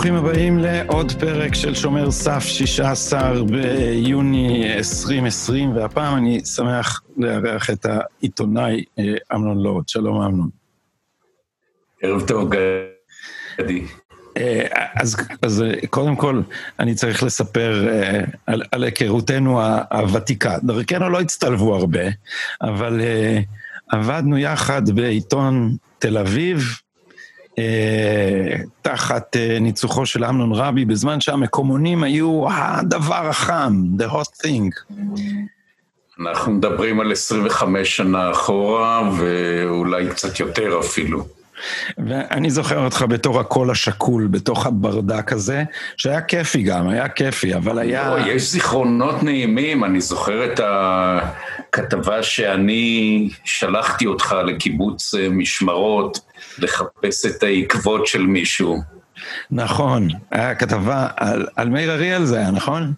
ברוכים הבאים לעוד פרק של שומר סף 16 ביוני 2020, והפעם אני שמח לארח את העיתונאי אה, אמנון לורד. שלום אמנון. ערב טוב, גדי. אה, אז, אז אה, קודם כל, אני צריך לספר על, על היכרותנו הוותיקה. דרכנו לא הצטלבו הרבה, אבל עבדנו יחד בעיתון תל אביב, אה, תחת אה, ניצוחו של אמנון רבי, בזמן שהמקומונים היו הדבר החם, the hot thing. אנחנו מדברים על 25 שנה אחורה, ואולי קצת יותר אפילו. ואני זוכר אותך בתור הקול השקול, בתוך הברדק הזה, שהיה כיפי גם, היה כיפי, אבל היה... לא, יש זיכרונות נעימים, אני זוכר את הכתבה שאני שלחתי אותך לקיבוץ אה, משמרות, לחפש את העקבות של מישהו. נכון, היה כתבה על, על מאיר אריאל זה היה, נכון?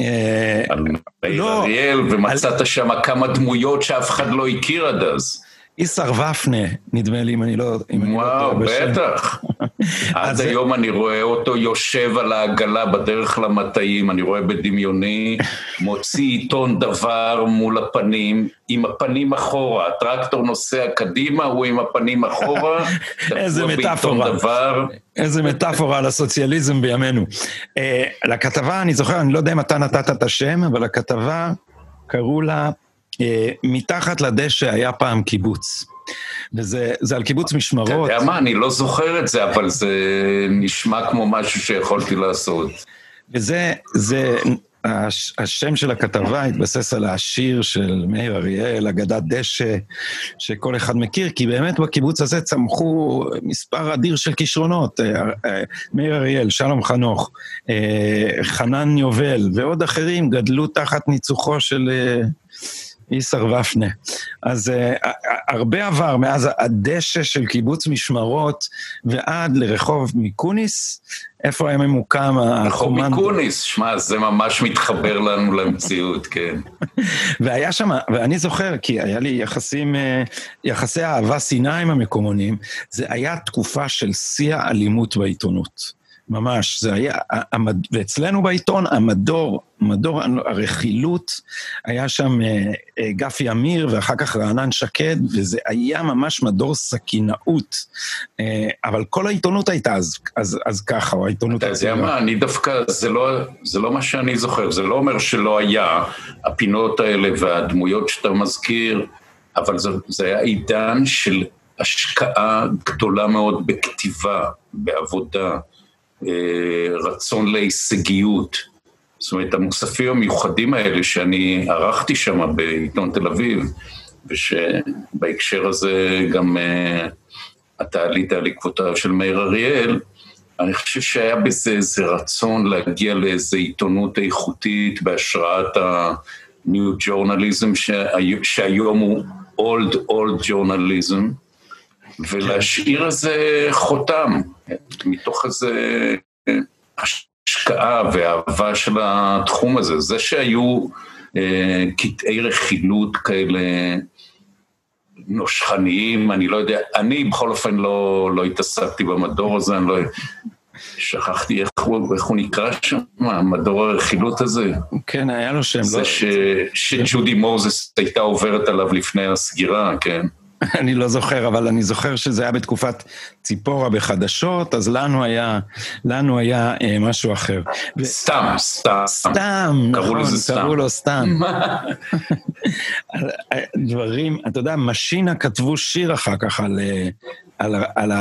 אה, על מאיר לא, אריאל, ומצאת על... שם כמה דמויות שאף אחד לא הכיר עד אז. איסר ופנה, נדמה לי, אם אני לא... אם אני לא וואו, בטח. עד היום אני רואה אותו יושב על העגלה בדרך למטעים, אני רואה בדמיוני, מוציא עיתון דבר מול הפנים, עם הפנים אחורה. הטרקטור נוסע קדימה, הוא עם הפנים אחורה. איזה מטאפורה. איזה מטאפורה על הסוציאליזם בימינו. Uh, לכתבה, אני זוכר, אני לא יודע אם אתה נתת את השם, אבל לכתבה קראו לה מתחת לדשא היה פעם קיבוץ. וזה על קיבוץ משמרות. אתה יודע מה, אני לא זוכר את זה, אבל זה נשמע כמו משהו שיכולתי לעשות. וזה, זה, הש, השם של הכתבה התבסס על השיר של מאיר אריאל, אגדת דשא, שכל אחד מכיר, כי באמת בקיבוץ הזה צמחו מספר אדיר של כישרונות. אה, אה, מאיר אריאל, שלום חנוך, חנן יובל ועוד אחרים גדלו תחת ניצוחו של... איסר ופנה. אז uh, הרבה עבר מאז הדשא של קיבוץ משמרות ועד לרחוב מיקוניס, איפה היה ממוקם הקומנדו. רחוב מיקוניס, שמע, זה ממש מתחבר לנו למציאות, כן. והיה שם, ואני זוכר, כי היה לי יחסים, אה, יחסי אהבה שנאה עם המקומונים, זה היה תקופה של שיא האלימות בעיתונות. ממש, זה היה, המד... ואצלנו בעיתון המדור, מדור הרכילות, היה שם אה, אה, גפי אמיר ואחר כך רענן שקד, וזה היה ממש מדור סכינאות. אה, אבל כל העיתונות הייתה אז, אז, אז ככה, או העיתונות... אתה יודע מה, אני דווקא, זה לא, זה לא מה שאני זוכר, זה לא אומר שלא היה, הפינות האלה והדמויות שאתה מזכיר, אבל זה, זה היה עידן של השקעה גדולה מאוד בכתיבה, בעבודה. אה, רצון להישגיות. זאת אומרת, המוספים המיוחדים האלה שאני ערכתי שם בעיתון תל אביב, ושבהקשר הזה גם uh, אתה עלית על עקבותיו של מאיר אריאל, אני חושב שהיה בזה איזה רצון להגיע לאיזו עיתונות איכותית בהשראת ה-New Journalism, שהי, שהיום הוא Old Old Journalism, ולהשאיר איזה חותם, מתוך איזה השקעה ואהבה של התחום הזה. זה שהיו אה, קטעי רכילות כאלה נושכניים, אני לא יודע, אני בכל אופן לא, לא התעסקתי במדור הזה, אני לא... שכחתי איך הוא, איך הוא נקרא שם, מדור הרכילות הזה. כן, היה לו שם. זה לא... ש, שג'ודי מוזס הייתה עוברת עליו לפני הסגירה, כן. אני לא זוכר, אבל אני זוכר שזה היה בתקופת ציפורה בחדשות, אז לנו היה, לנו היה אה, משהו אחר. סתם, סתם. סתם, קראו נכון, לזה סתם. קראו לו סתם. דברים, אתה יודע, משינה כתבו שיר אחר כך על, אה, על, על, על,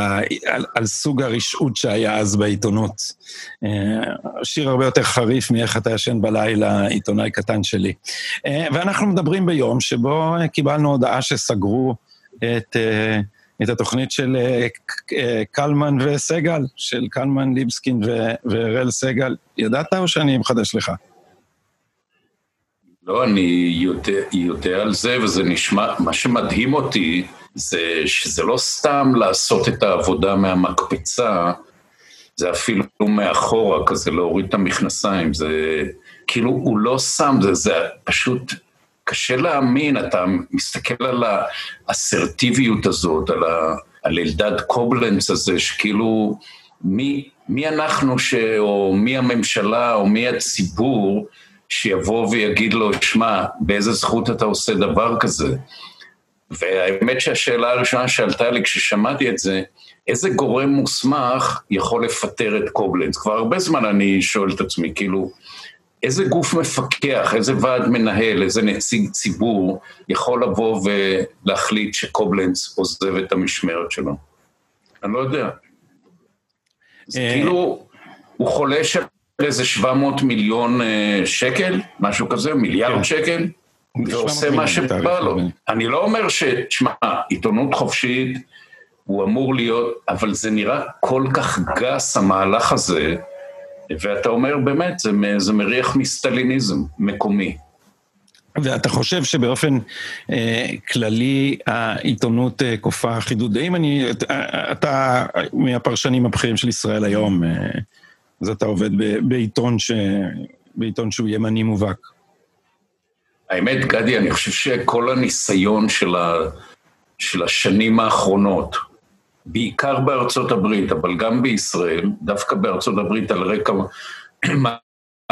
על, על סוג הרשעות שהיה אז בעיתונות. אה, שיר הרבה יותר חריף מאיך אתה ישן בלילה, עיתונאי קטן שלי. אה, ואנחנו מדברים ביום שבו קיבלנו הודעה שסגרו את, אה, את התוכנית של אה, אה, קלמן וסגל, של קלמן ליבסקין ואראל סגל. ידעת או שאני מחדש לך? לא, אני יודע, יודע על זה, וזה נשמע, מה שמדהים אותי זה שזה לא סתם לעשות את העבודה מהמקפצה, זה אפילו מאחורה, כזה להוריד את המכנסיים, זה כאילו, הוא לא שם, זה, זה פשוט קשה להאמין, אתה מסתכל על האסרטיביות הזאת, על, ה, על אלדד קובלנץ הזה, שכאילו, מי, מי אנחנו, ש, או מי הממשלה, או מי הציבור, שיבוא ויגיד לו, שמע, באיזה זכות אתה עושה דבר כזה? והאמת שהשאלה הראשונה שעלתה לי כששמעתי את זה, איזה גורם מוסמך יכול לפטר את קובלנץ? כבר הרבה זמן אני שואל את עצמי, כאילו, איזה גוף מפקח, איזה ועד מנהל, איזה נציג ציבור יכול לבוא ולהחליט שקובלנץ עוזב את המשמרת שלו? אני לא יודע. זה אה, כאילו, הוא חולש על איזה 700 מיליון אה, שקל, משהו כזה, מיליארד כן. שקל, ועושה מה שבא לו. אני לא אומר ש... תשמע, עיתונות חופשית, הוא אמור להיות, אבל זה נראה כל כך גס, המהלך הזה, ואתה אומר, באמת, זה, זה מריח מסטליניזם מקומי. ואתה חושב שבאופן אה, כללי העיתונות אה, כופה חידודים? אני, אתה, אתה מהפרשנים הבכירים של ישראל היום, אה, אז אתה עובד ב, בעיתון, ש, בעיתון שהוא ימני מובהק. האמת, גדי, אני חושב שכל הניסיון של, ה, של השנים האחרונות, בעיקר בארצות הברית, אבל גם בישראל, דווקא בארצות הברית על רקע מה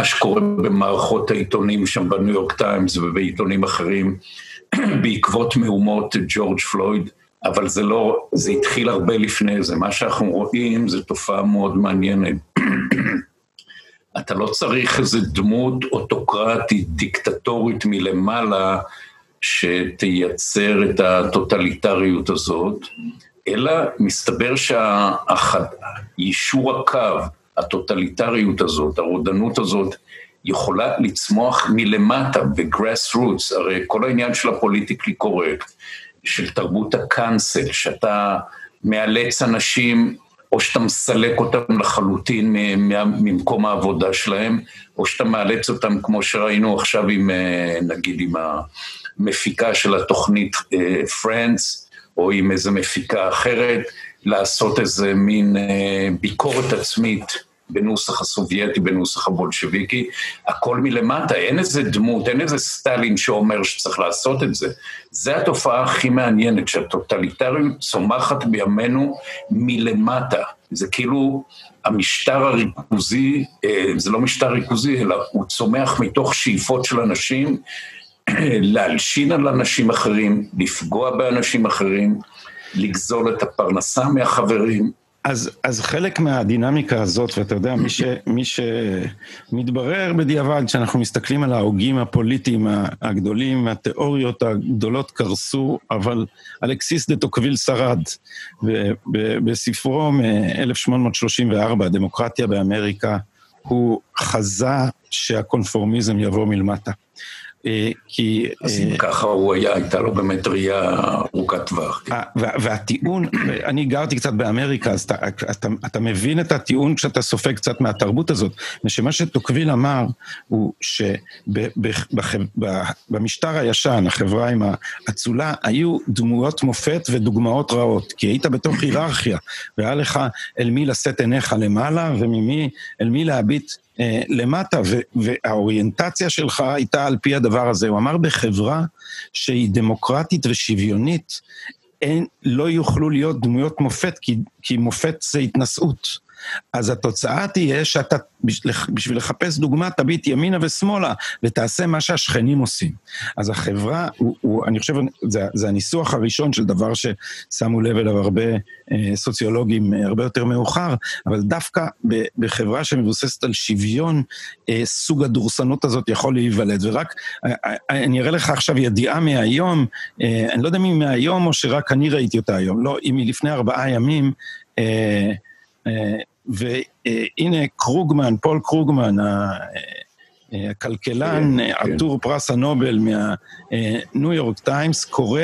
שקורה במערכות העיתונים שם בניו יורק טיימס ובעיתונים אחרים, בעקבות מהומות ג'ורג' פלויד, אבל זה לא, זה התחיל הרבה לפני זה. מה שאנחנו רואים זה תופעה מאוד מעניינת. אתה לא צריך איזו דמות אוטוקרטית, דיקטטורית מלמעלה, שתייצר את הטוטליטריות הזאת, אלא מסתבר שהיישור הקו, הטוטליטריות הזאת, הרודנות הזאת, יכולה לצמוח מלמטה, בגראס רוטס, הרי כל העניין של הפוליטיקלי קורקט, של תרבות הקאנסל, שאתה מאלץ אנשים, או שאתה מסלק אותם לחלוטין ממקום העבודה שלהם, או שאתה מאלץ אותם, כמו שראינו עכשיו עם, אה, נגיד, עם המפיקה של התוכנית Friends, אה, או עם איזו מפיקה אחרת, לעשות איזה מין אה, ביקורת עצמית בנוסח הסובייטי, בנוסח הבולשביקי, הכל מלמטה, אין איזה דמות, אין איזה סטלין שאומר שצריך לעשות את זה. זה התופעה הכי מעניינת, שהטוטליטריות צומחת בימינו מלמטה. זה כאילו המשטר הריכוזי, אה, זה לא משטר ריכוזי, אלא הוא צומח מתוך שאיפות של אנשים להלשין על אנשים אחרים, לפגוע באנשים אחרים, לגזול את הפרנסה מהחברים. אז, אז חלק מהדינמיקה הזאת, ואתה יודע, מי, ש, מי שמתברר בדיעבד, כשאנחנו מסתכלים על ההוגים הפוליטיים הגדולים, התיאוריות הגדולות קרסו, אבל אלכסיס דה טוקוויל שרד. בספרו מ-1834, דמוקרטיה באמריקה, הוא חזה שהקונפורמיזם יבוא מלמטה. אה, כי... אז אם אה, ככה הוא היה, הייתה לו באמת ראייה ארוכת טווח. כן. והטיעון, אני גרתי קצת באמריקה, אז אתה, אתה, אתה מבין את הטיעון כשאתה סופג קצת מהתרבות הזאת. ושמה שטוקוויל אמר, הוא שבמשטר הישן, החברה עם האצולה, היו דמויות מופת ודוגמאות רעות, כי היית בתוך היררכיה, והיה לך אל מי לשאת עיניך למעלה, וממי, אל מי להביט אה, למטה, והאוריינטציה שלך הייתה על פי הדבר הזה. הוא אמר בחברה שהיא דמוקרטית ושוויונית, אין, לא יוכלו להיות דמויות מופת, כי, כי מופת זה התנשאות. אז התוצאה תהיה שאתה, בשביל לחפש דוגמה, תביט ימינה ושמאלה, ותעשה מה שהשכנים עושים. אז החברה, הוא, הוא, אני חושב, זה, זה הניסוח הראשון של דבר ששמו לב אליו הרבה אה, סוציולוגים אה, הרבה יותר מאוחר, אבל דווקא ב, בחברה שמבוססת על שוויון, אה, סוג הדורסנות הזאת יכול להיוולד. ורק, אה, אה, אני אראה לך עכשיו ידיעה מהיום, אה, אני לא יודע אם מהיום או שרק אני ראיתי אותה היום, לא, היא מלפני ארבעה ימים, אה, אה, והנה קרוגמן, פול קרוגמן, הכלכלן, כן, כן. עטור פרס הנובל מהניו יורק טיימס, קורא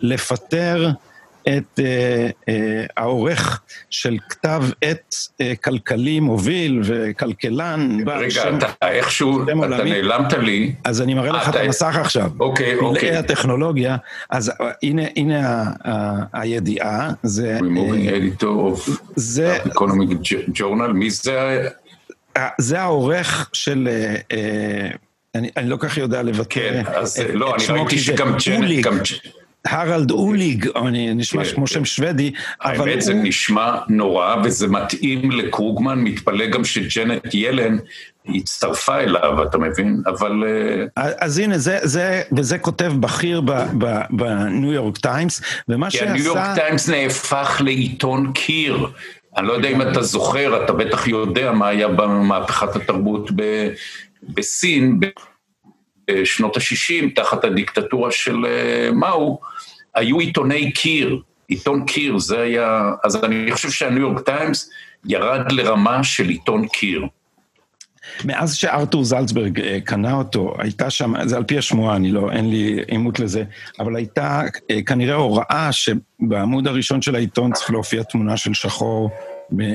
לפטר את אה, אה, העורך של כתב עת אה, כלכלי מוביל וכלכלן. רגע, שם, אתה איכשהו, אתה עולמי. נעלמת לי. אז אני מראה לך את המסך עכשיו. אוקיי, אוקיי. פלאי הטכנולוגיה, אז אה, הנה, הנה ה, ה, הידיעה, זה... Removing editor of זה... Economic Journal, מי זה? זה העורך של... Uh, אני, אני לא כך יודע לבטא כן, אז את, לא, את אני ראיתי שגם ג'נט, גם... הרלד אוליג, אני נשמע כן, כמו שם שוודי, אבל. האמת זה נשמע נורא, וזה מתאים לקרוגמן, מתפלא גם שג'נט ילן הצטרפה אליו, אתה מבין? אבל... אה, אז הנה, זה, זה, וזה כותב בכיר בניו יורק טיימס, ומה שעשה... כי הניו יורק טיימס נהפך לעיתון קיר. אני לא יודע אם אתה זוכר, אתה בטח יודע מה היה במהפכת התרבות ב, בסין בשנות ה-60, תחת הדיקטטורה של אה, מאו, היו עיתוני קיר, עיתון קיר, זה היה... אז אני חושב שהניו יורק טיימס ירד לרמה של עיתון קיר. מאז שארתור זלצברג אה, קנה אותו, הייתה שם, זה על פי השמועה, אני לא, אין לי עימות לזה, אבל הייתה אה, כנראה הוראה שבעמוד הראשון של העיתון צריך להופיע תמונה של שחור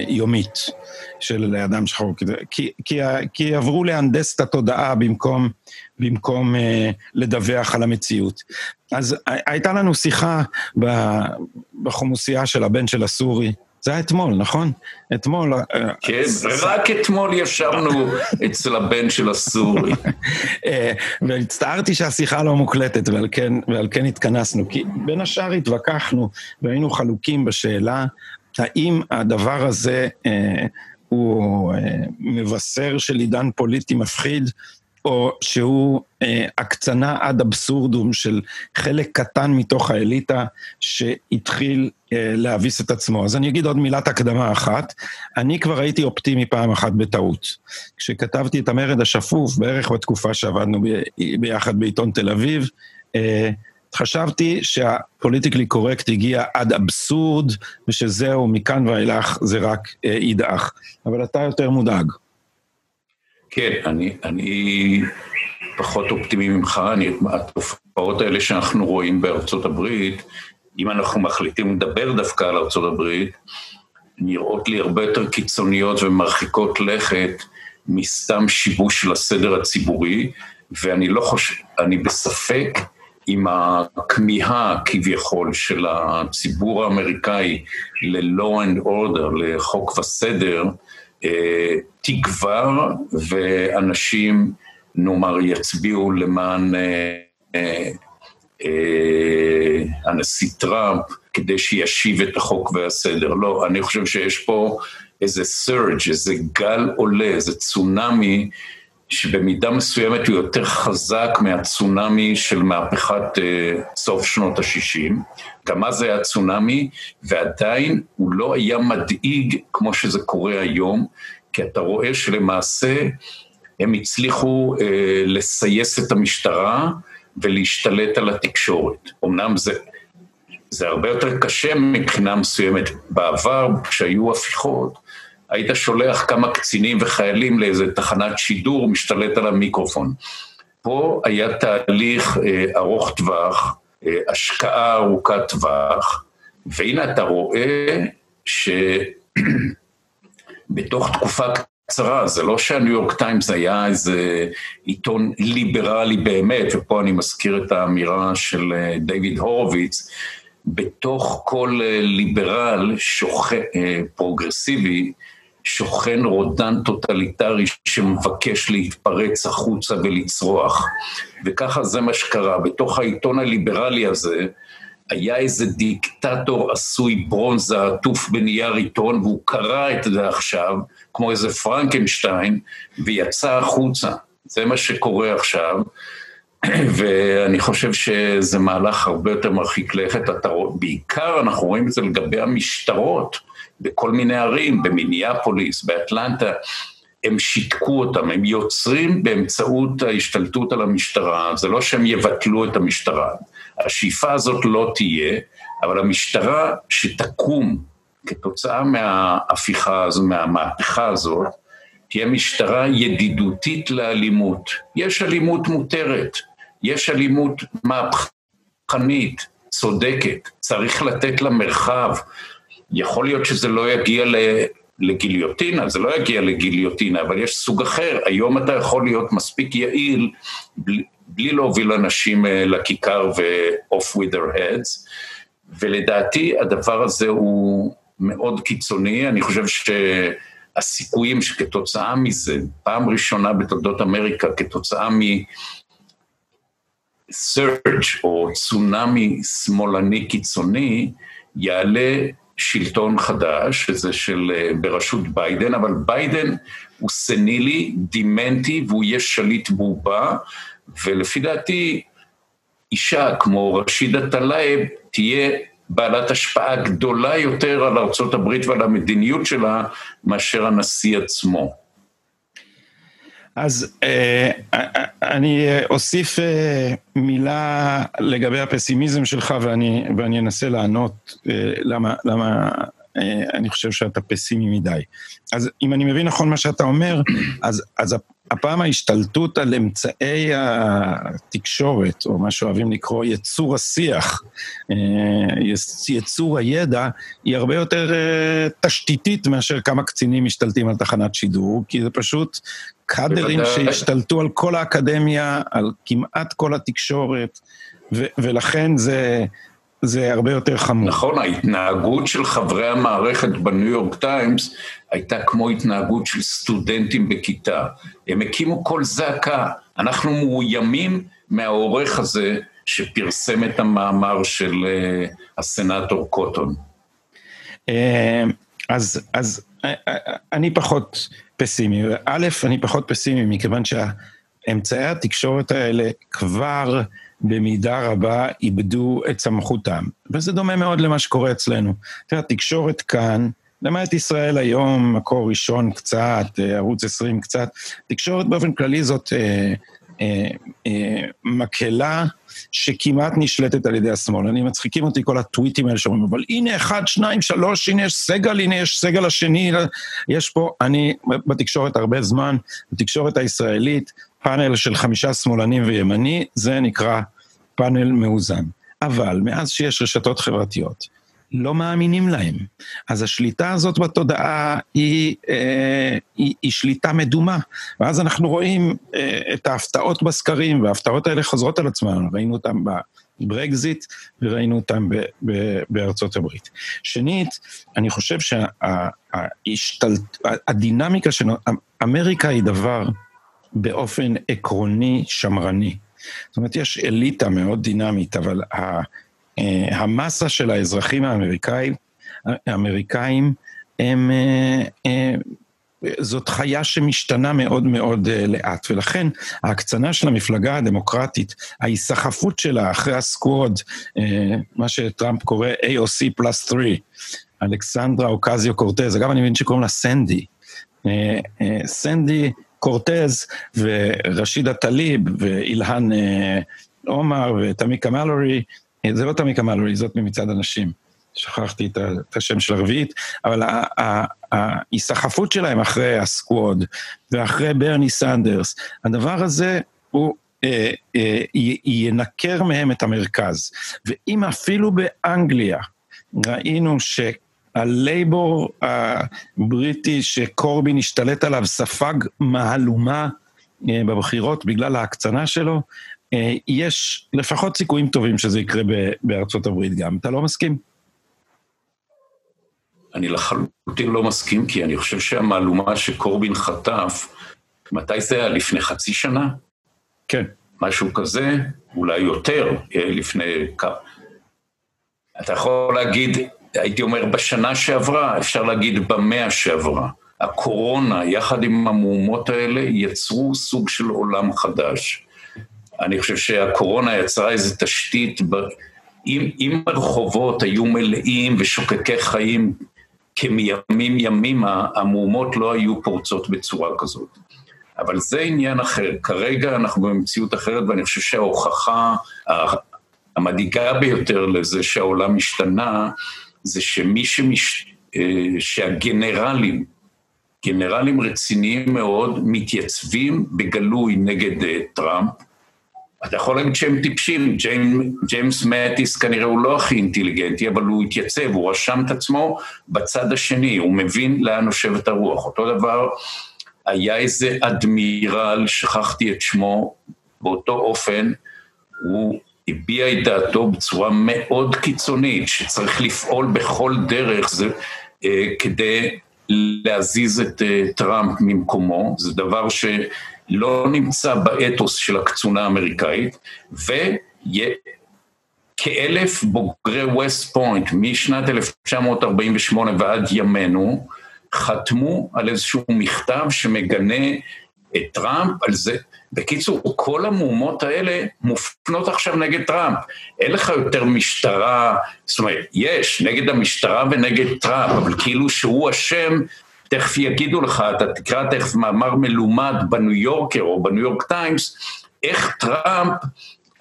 יומית של אדם שחור, כי, כי, כי עברו להנדס את התודעה במקום, במקום אה, לדווח על המציאות. אז הייתה לנו שיחה בחומוסייה של הבן של הסורי, זה היה אתמול, נכון? אתמול... אה, כן, רק אתמול ישבנו אצל הבן של הסורי. אה, והצטערתי שהשיחה לא מוקלטת, ועל כן, ועל כן התכנסנו. כי בין השאר התווכחנו והיינו חלוקים בשאלה האם הדבר הזה אה, הוא אה, מבשר של עידן פוליטי מפחיד, או שהוא אה, הקצנה עד אבסורדום של חלק קטן מתוך האליטה שהתחיל אה, להביס את עצמו. אז אני אגיד עוד מילת הקדמה אחת. אני כבר הייתי אופטימי פעם אחת בטעות. כשכתבתי את המרד השפוף, בערך בתקופה שעבדנו ב, ביחד בעיתון תל אביב, אה, חשבתי שהפוליטיקלי קורקט הגיע עד אבסורד, ושזהו, מכאן ואילך זה רק אה, ידעך. אבל אתה יותר מודאג. כן, אני, אני פחות אופטימי ממך, אני, התופעות האלה שאנחנו רואים בארצות הברית, אם אנחנו מחליטים לדבר דווקא על ארצות הברית, נראות לי הרבה יותר קיצוניות ומרחיקות לכת מסתם שיבוש של הסדר הציבורי, ואני לא חושב, אני בספק עם הכמיהה כביכול של הציבור האמריקאי ל-law and order, לחוק וסדר, תגבר ואנשים, נאמר, יצביעו למען אה, אה, הנשיא טראמפ כדי שישיב את החוק והסדר. לא, אני חושב שיש פה איזה surge, איזה גל עולה, איזה צונאמי שבמידה מסוימת הוא יותר חזק מהצונאמי של מהפכת uh, סוף שנות ה-60. גם אז היה צונאמי, ועדיין הוא לא היה מדאיג כמו שזה קורה היום, כי אתה רואה שלמעשה הם הצליחו uh, לסייס את המשטרה ולהשתלט על התקשורת. אמנם זה, זה הרבה יותר קשה מבחינה מסוימת בעבר, כשהיו הפיכות, היית שולח כמה קצינים וחיילים לאיזה תחנת שידור, משתלט על המיקרופון. פה היה תהליך אה, ארוך טווח, אה, השקעה ארוכת טווח, והנה אתה רואה שבתוך תקופה קצרה, זה לא שהניו יורק טיימס היה איזה עיתון ליברלי באמת, ופה אני מזכיר את האמירה של אה, דיוויד הורוביץ, בתוך כל אה, ליברל שוכ... אה, פרוגרסיבי, שוכן רודן טוטליטרי שמבקש להתפרץ החוצה ולצרוח. וככה זה מה שקרה. בתוך העיתון הליברלי הזה היה איזה דיקטטור עשוי ברונזה עטוף בנייר עיתון, והוא קרע את זה עכשיו, כמו איזה פרנקנשטיין, ויצא החוצה. זה מה שקורה עכשיו. ואני חושב שזה מהלך הרבה יותר מרחיק לכת. בעיקר אנחנו רואים את זה לגבי המשטרות. בכל מיני ערים, במיניאפוליס, באטלנטה, הם שיתקו אותם, הם יוצרים באמצעות ההשתלטות על המשטרה, זה לא שהם יבטלו את המשטרה, השאיפה הזאת לא תהיה, אבל המשטרה שתקום כתוצאה מההפיכה הזו, מהמהפכה הזאת, תהיה משטרה ידידותית לאלימות. יש אלימות מותרת, יש אלימות מהפכנית, צודקת, צריך לתת לה מרחב. יכול להיות שזה לא יגיע לגיליוטינה, זה לא יגיע לגיליוטינה, אבל יש סוג אחר. היום אתה יכול להיות מספיק יעיל בלי, בלי להוביל אנשים אה, לכיכר ו-off with their heads, ולדעתי הדבר הזה הוא מאוד קיצוני. אני חושב שהסיכויים שכתוצאה מזה, פעם ראשונה בתולדות אמריקה, כתוצאה מ... surge או צונאמי שמאלני קיצוני, יעלה שלטון חדש, שזה של, אה, בראשות ביידן, אבל ביידן הוא סנילי, דימנטי, והוא יהיה שליט בובה, ולפי דעתי, אישה כמו רשידה טלאייב תהיה בעלת השפעה גדולה יותר על ארצות הברית ועל המדיניות שלה מאשר הנשיא עצמו. אז אה, אה, אני אוסיף אה, מילה לגבי הפסימיזם שלך ואני, ואני אנסה לענות אה, למה, למה אה, אני חושב שאתה פסימי מדי. אז אם אני מבין נכון מה שאתה אומר, אז, אז הפעם ההשתלטות על אמצעי התקשורת, או מה שאוהבים לקרוא יצור השיח, אה, יצור הידע, היא הרבה יותר אה, תשתיתית מאשר כמה קצינים משתלטים על תחנת שידור, כי זה פשוט קאדרים שהשתלטו על כל האקדמיה, על כמעט כל התקשורת, ו- ולכן זה... זה הרבה יותר חמור. נכון, ההתנהגות של חברי המערכת בניו יורק טיימס הייתה כמו התנהגות של סטודנטים בכיתה. הם הקימו קול זעקה. אנחנו מאוימים מהעורך הזה שפרסם את המאמר של uh, הסנאטור קוטון. אה, אז, אז אה, אני פחות פסימי. א', אני פחות פסימי מכיוון שהאמצעי התקשורת האלה כבר... במידה רבה איבדו את סמכותם. וזה דומה מאוד למה שקורה אצלנו. תראה, התקשורת כאן, למעט ישראל היום, מקור ראשון קצת, אה, ערוץ 20 קצת, תקשורת באופן כללי זאת אה, מקהלה שכמעט נשלטת על ידי השמאל. אני מצחיקים אותי כל הטוויטים האלה שאומרים, אבל הנה אחד, שניים, שלוש, הנה יש סגל, הנה יש סגל השני, יש פה, אני בתקשורת הרבה זמן, בתקשורת הישראלית, פאנל של חמישה שמאלנים וימני, זה נקרא פאנל מאוזן. אבל מאז שיש רשתות חברתיות, לא מאמינים להם. אז השליטה הזאת בתודעה היא, אה, היא, היא שליטה מדומה. ואז אנחנו רואים אה, את ההפתעות בסקרים, וההפתעות האלה חוזרות על עצמן. ראינו אותן בברקזיט וראינו אותן ב, ב, בארצות הברית. שנית, אני חושב שהדינמיקה של אמריקה היא דבר באופן עקרוני שמרני. זאת אומרת, יש אליטה מאוד דינמית, אבל ה, המסה של האזרחים האמריקאים, האמריקאים הם, אה, אה, זאת חיה שמשתנה מאוד מאוד לאט, ולכן ההקצנה של המפלגה הדמוקרטית, ההיסחפות שלה אחרי הסקווד, מה שטראמפ קורא AOC פלוס 3, אלכסנדרה אוקזיו קורטז, אגב אני מבין שקוראים לה סנדי. סנדי קורטז ורשידה טליב ואילהן אה, עומר ותמיקה מלורי, אה, זה לא תמיקה מלורי, זאת ממצעד הנשים. שכחתי את השם של הרביעית, אבל ההיסחפות שלהם אחרי הסקווד ואחרי ברני סנדרס, הדבר הזה הוא אה, אה, ינקר מהם את המרכז. ואם אפילו באנגליה ראינו ש... הלייבור הבריטי שקורבין השתלט עליו ספג מהלומה אה, בבחירות בגלל ההקצנה שלו, אה, יש לפחות סיכויים טובים שזה יקרה בארצות הברית גם. אתה לא מסכים? אני לחלוטין לא מסכים, כי אני חושב שהמהלומה שקורבין חטף, מתי זה היה? לפני חצי שנה? כן. משהו כזה, אולי יותר, אה, לפני... אתה יכול להגיד, הייתי אומר בשנה שעברה, אפשר להגיד במאה שעברה. הקורונה, יחד עם המהומות האלה, יצרו סוג של עולם חדש. אני חושב שהקורונה יצרה איזו תשתית, ב... אם, אם הרחובות היו מלאים ושוקקי חיים כמימים ימימה, המהומות לא היו פורצות בצורה כזאת. אבל זה עניין אחר. כרגע אנחנו במציאות אחרת, ואני חושב שההוכחה המדאיגה ביותר לזה שהעולם השתנה, זה שמי שמש... אה, שהגנרלים, גנרלים רציניים מאוד, מתייצבים בגלוי נגד אה, טראמפ, אתה יכול להגיד שהם טיפשים, ג'יימ, ג'יימס מטיס כנראה הוא לא הכי אינטליגנטי, אבל הוא התייצב, הוא רשם את עצמו בצד השני, הוא מבין לאן נושבת הרוח. אותו דבר, היה איזה אדמירל, שכחתי את שמו, באותו אופן, הוא הביע את דעתו בצורה מאוד קיצונית, שצריך לפעול בכל דרך זה, אה, כדי להזיז את אה, טראמפ ממקומו, זה דבר שלא נמצא באתוס של הקצונה האמריקאית, וכאלף בוגרי ווסט פוינט משנת 1948 ועד ימינו, חתמו על איזשהו מכתב שמגנה את טראמפ על זה. בקיצור, כל המהומות האלה מופנות עכשיו נגד טראמפ. אין לך יותר משטרה, זאת אומרת, יש, נגד המשטרה ונגד טראמפ, אבל כאילו שהוא אשם, תכף יגידו לך, אתה תקרא תכף מאמר מלומד בניו יורקר או בניו יורק טיימס, איך טראמפ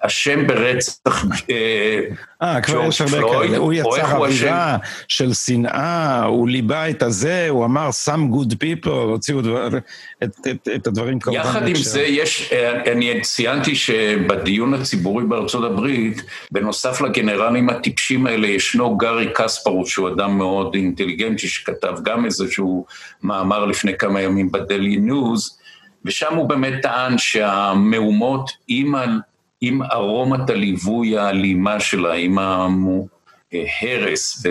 אשם ברצח אה, אה כבר יש הרבה כאלה. הוא יצר אווירה של שנאה, הוא ליבה את הזה, הוא אמר some good people, הוציאו את, הדברים כמובן. יחד עם זה יש, אה, אני ציינתי שבדיון הציבורי בארצות הברית, בנוסף לגנרלים הטיפשים האלה, ישנו גארי קספרוס, שהוא אדם מאוד אינטליגנטי, שכתב גם איזשהו מאמר לפני כמה ימים בדלי ניוז, ושם הוא באמת טען שהמהומות עם עם ארומת הליווי האלימה שלה, עם ההרס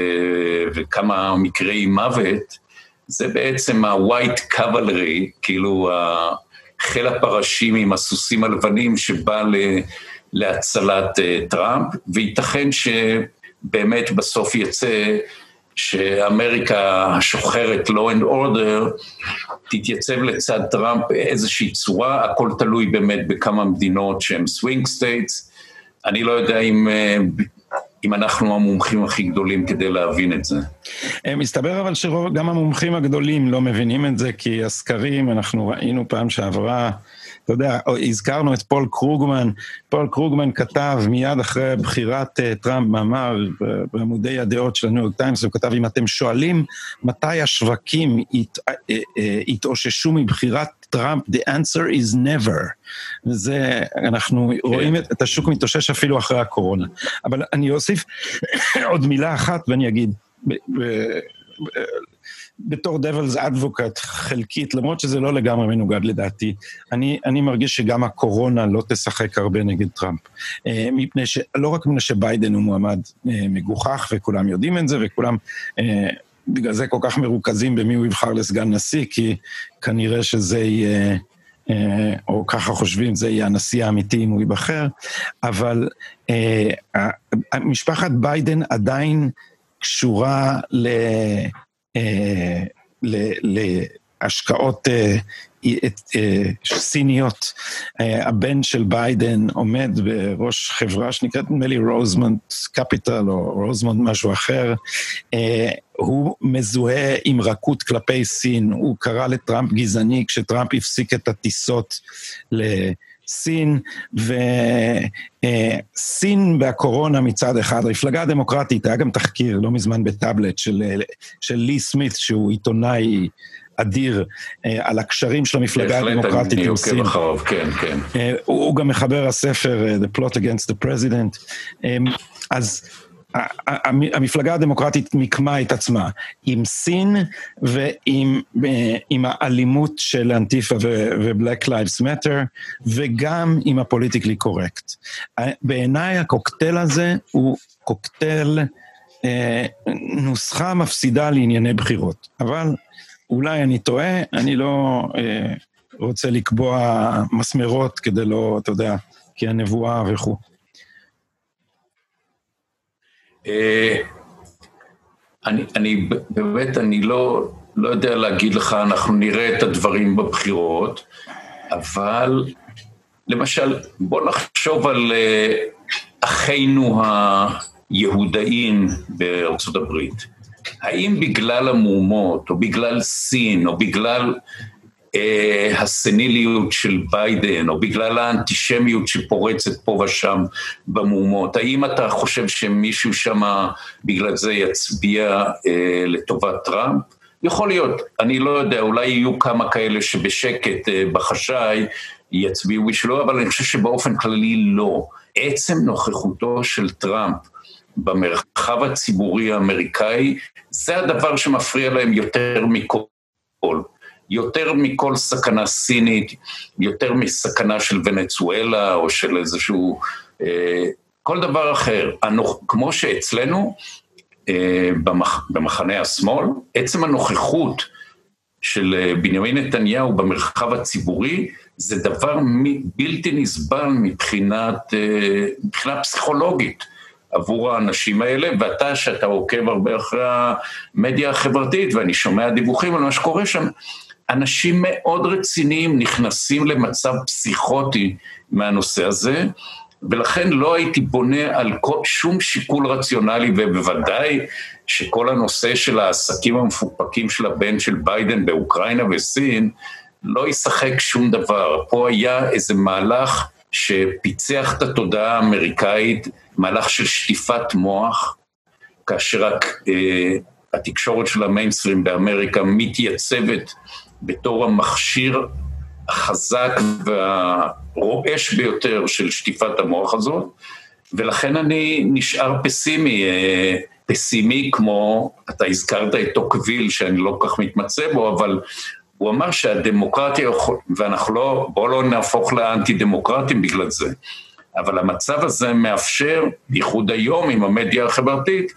וכמה מקרי מוות, זה בעצם ה-white cavalry, כאילו חיל הפרשים עם הסוסים הלבנים שבא להצלת אה, טראמפ, וייתכן שבאמת בסוף יצא שאמריקה השוחרת, law and order, תתייצב לצד טראמפ באיזושהי צורה, הכל תלוי באמת בכמה מדינות שהן swing states. אני לא יודע אם, אם אנחנו המומחים הכי גדולים כדי להבין את זה. אה, מסתבר אבל שגם המומחים הגדולים לא מבינים את זה, כי הסקרים, אנחנו ראינו פעם שעברה, אתה יודע, הזכרנו את פול קרוגמן, פול קרוגמן כתב מיד אחרי בחירת אה, טראמפ מאמר בעמודי הדעות של הניו יורק טיימס, הוא כתב, אם אתם שואלים מתי השווקים אה, אה, התאוששו מבחירת טראמפ, the answer is never. וזה, אנחנו כן. רואים את, את השוק מתאושש אפילו אחרי הקורונה. אבל אני אוסיף עוד מילה אחת ואני אגיד, בתור devil's advocate חלקית, למרות שזה לא לגמרי מנוגד לדעתי, אני, אני מרגיש שגם הקורונה לא תשחק הרבה נגד טראמפ. אה, מפני ש... לא רק מפני שביידן הוא מועמד אה, מגוחך, וכולם יודעים את זה, וכולם אה, בגלל זה כל כך מרוכזים במי הוא יבחר לסגן נשיא, כי כנראה שזה יהיה... או ככה חושבים, זה יהיה הנשיא האמיתי אם הוא ייבחר, אבל משפחת ביידן עדיין קשורה ל... אה, להשקעות אה, אה, סיניות. הבן של ביידן עומד בראש חברה שנקראת נדמה לי רוזמונט קפיטל או רוזמונט משהו אחר. הוא מזוהה עם רכות כלפי סין, הוא קרא לטראמפ גזעני כשטראמפ הפסיק את הטיסות ל... סין, וסין והקורונה מצד אחד, המפלגה הדמוקרטית, היה גם תחקיר לא מזמן בטאבלט של, של לי סמית, שהוא עיתונאי אדיר, אה, על הקשרים של המפלגה הדמוקרטית עם סין. אחריו, כן, כן. אה, הוא גם מחבר הספר אה, The Plot Against the President. אז המפלגה הדמוקרטית מיקמה את עצמה עם סין ועם האלימות של אנטיפה ו-Black Lives Matter, וגם עם הפוליטיקלי קורקט. בעיניי הקוקטייל הזה הוא קוקטייל, אה, נוסחה מפסידה לענייני בחירות. אבל אולי אני טועה, אני לא אה, רוצה לקבוע מסמרות כדי לא, אתה יודע, כי הנבואה וכו'. אה, אני, אני באמת, אני לא, לא יודע להגיד לך, אנחנו נראה את הדברים בבחירות, אבל למשל, בוא נחשוב על אה, אחינו היהודאים בארצות הברית. האם בגלל המהומות, או בגלל סין, או בגלל אה, הסניליות של ביידן, או בגלל האנטישמיות שפורצת פה ושם במהומות. האם אתה חושב שמישהו שם בגלל זה יצביע אה, לטובת טראמפ? יכול להיות, אני לא יודע, אולי יהיו כמה כאלה שבשקט, אה, בחשאי, יצביעו בשבילו, אבל אני חושב שבאופן כללי לא. עצם נוכחותו של טראמפ במרחב הציבורי האמריקאי, זה הדבר שמפריע להם יותר מכל. יותר מכל סכנה סינית, יותר מסכנה של ונצואלה או של איזשהו... אה, כל דבר אחר. הנוכ... כמו שאצלנו, אה, במח... במחנה השמאל, עצם הנוכחות של אה, בנימין נתניהו במרחב הציבורי, זה דבר בלתי נסבל מבחינת, אה, מבחינה פסיכולוגית עבור האנשים האלה, ואתה, שאתה עוקב הרבה אחרי המדיה החברתית, ואני שומע דיווחים על מה שקורה שם, אנשים מאוד רציניים נכנסים למצב פסיכוטי מהנושא הזה, ולכן לא הייתי בונה על כל, שום שיקול רציונלי, ובוודאי שכל הנושא של העסקים המפוקפקים של הבן של ביידן באוקראינה וסין, לא ישחק שום דבר. פה היה איזה מהלך שפיצח את התודעה האמריקאית, מהלך של שטיפת מוח, כאשר רק אה, התקשורת של המיינסטרים באמריקה מתייצבת בתור המכשיר החזק והרועש ביותר של שטיפת המוח הזאת, ולכן אני נשאר פסימי, אה, פסימי כמו, אתה הזכרת את טוקוויל, שאני לא כל כך מתמצא בו, אבל הוא אמר שהדמוקרטיה, ואנחנו לא, בואו לא נהפוך לאנטי דמוקרטים בגלל זה, אבל המצב הזה מאפשר, בייחוד היום עם המדיה החברתית,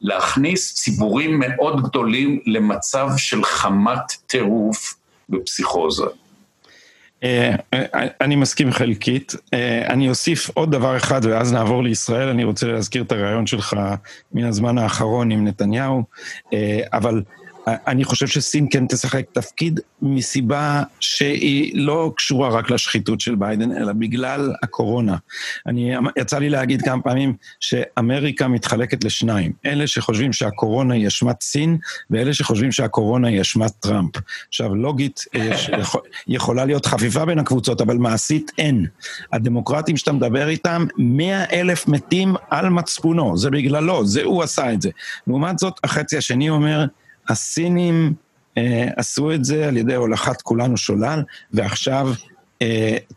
להכניס ציבורים מאוד גדולים למצב של חמת טירוף ופסיכוזה. אה, אה, אני מסכים חלקית. אה, אני אוסיף עוד דבר אחד ואז נעבור לישראל. אני רוצה להזכיר את הרעיון שלך מן הזמן האחרון עם נתניהו, אבל אני חושב שסין כן תשחק תפקיד מסיבה שהיא לא קשורה רק לשחיתות של ביידן, אלא בגלל הקורונה. אני, יצא לי להגיד כמה פעמים שאמריקה מתחלקת לשניים. אלה שחושבים שהקורונה היא אשמת סין, ואלה שחושבים שהקורונה היא אשמת טראמפ. עכשיו, לוגית, יש, יכול, יכולה להיות חפיפה בין הקבוצות, אבל מעשית אין. הדמוקרטים שאתה מדבר איתם, מאה אלף מתים על מצפונו, זה בגללו, זה הוא עשה את זה. לעומת זאת, החצי השני אומר, הסינים אה, עשו את זה על ידי הולכת כולנו שולל, ועכשיו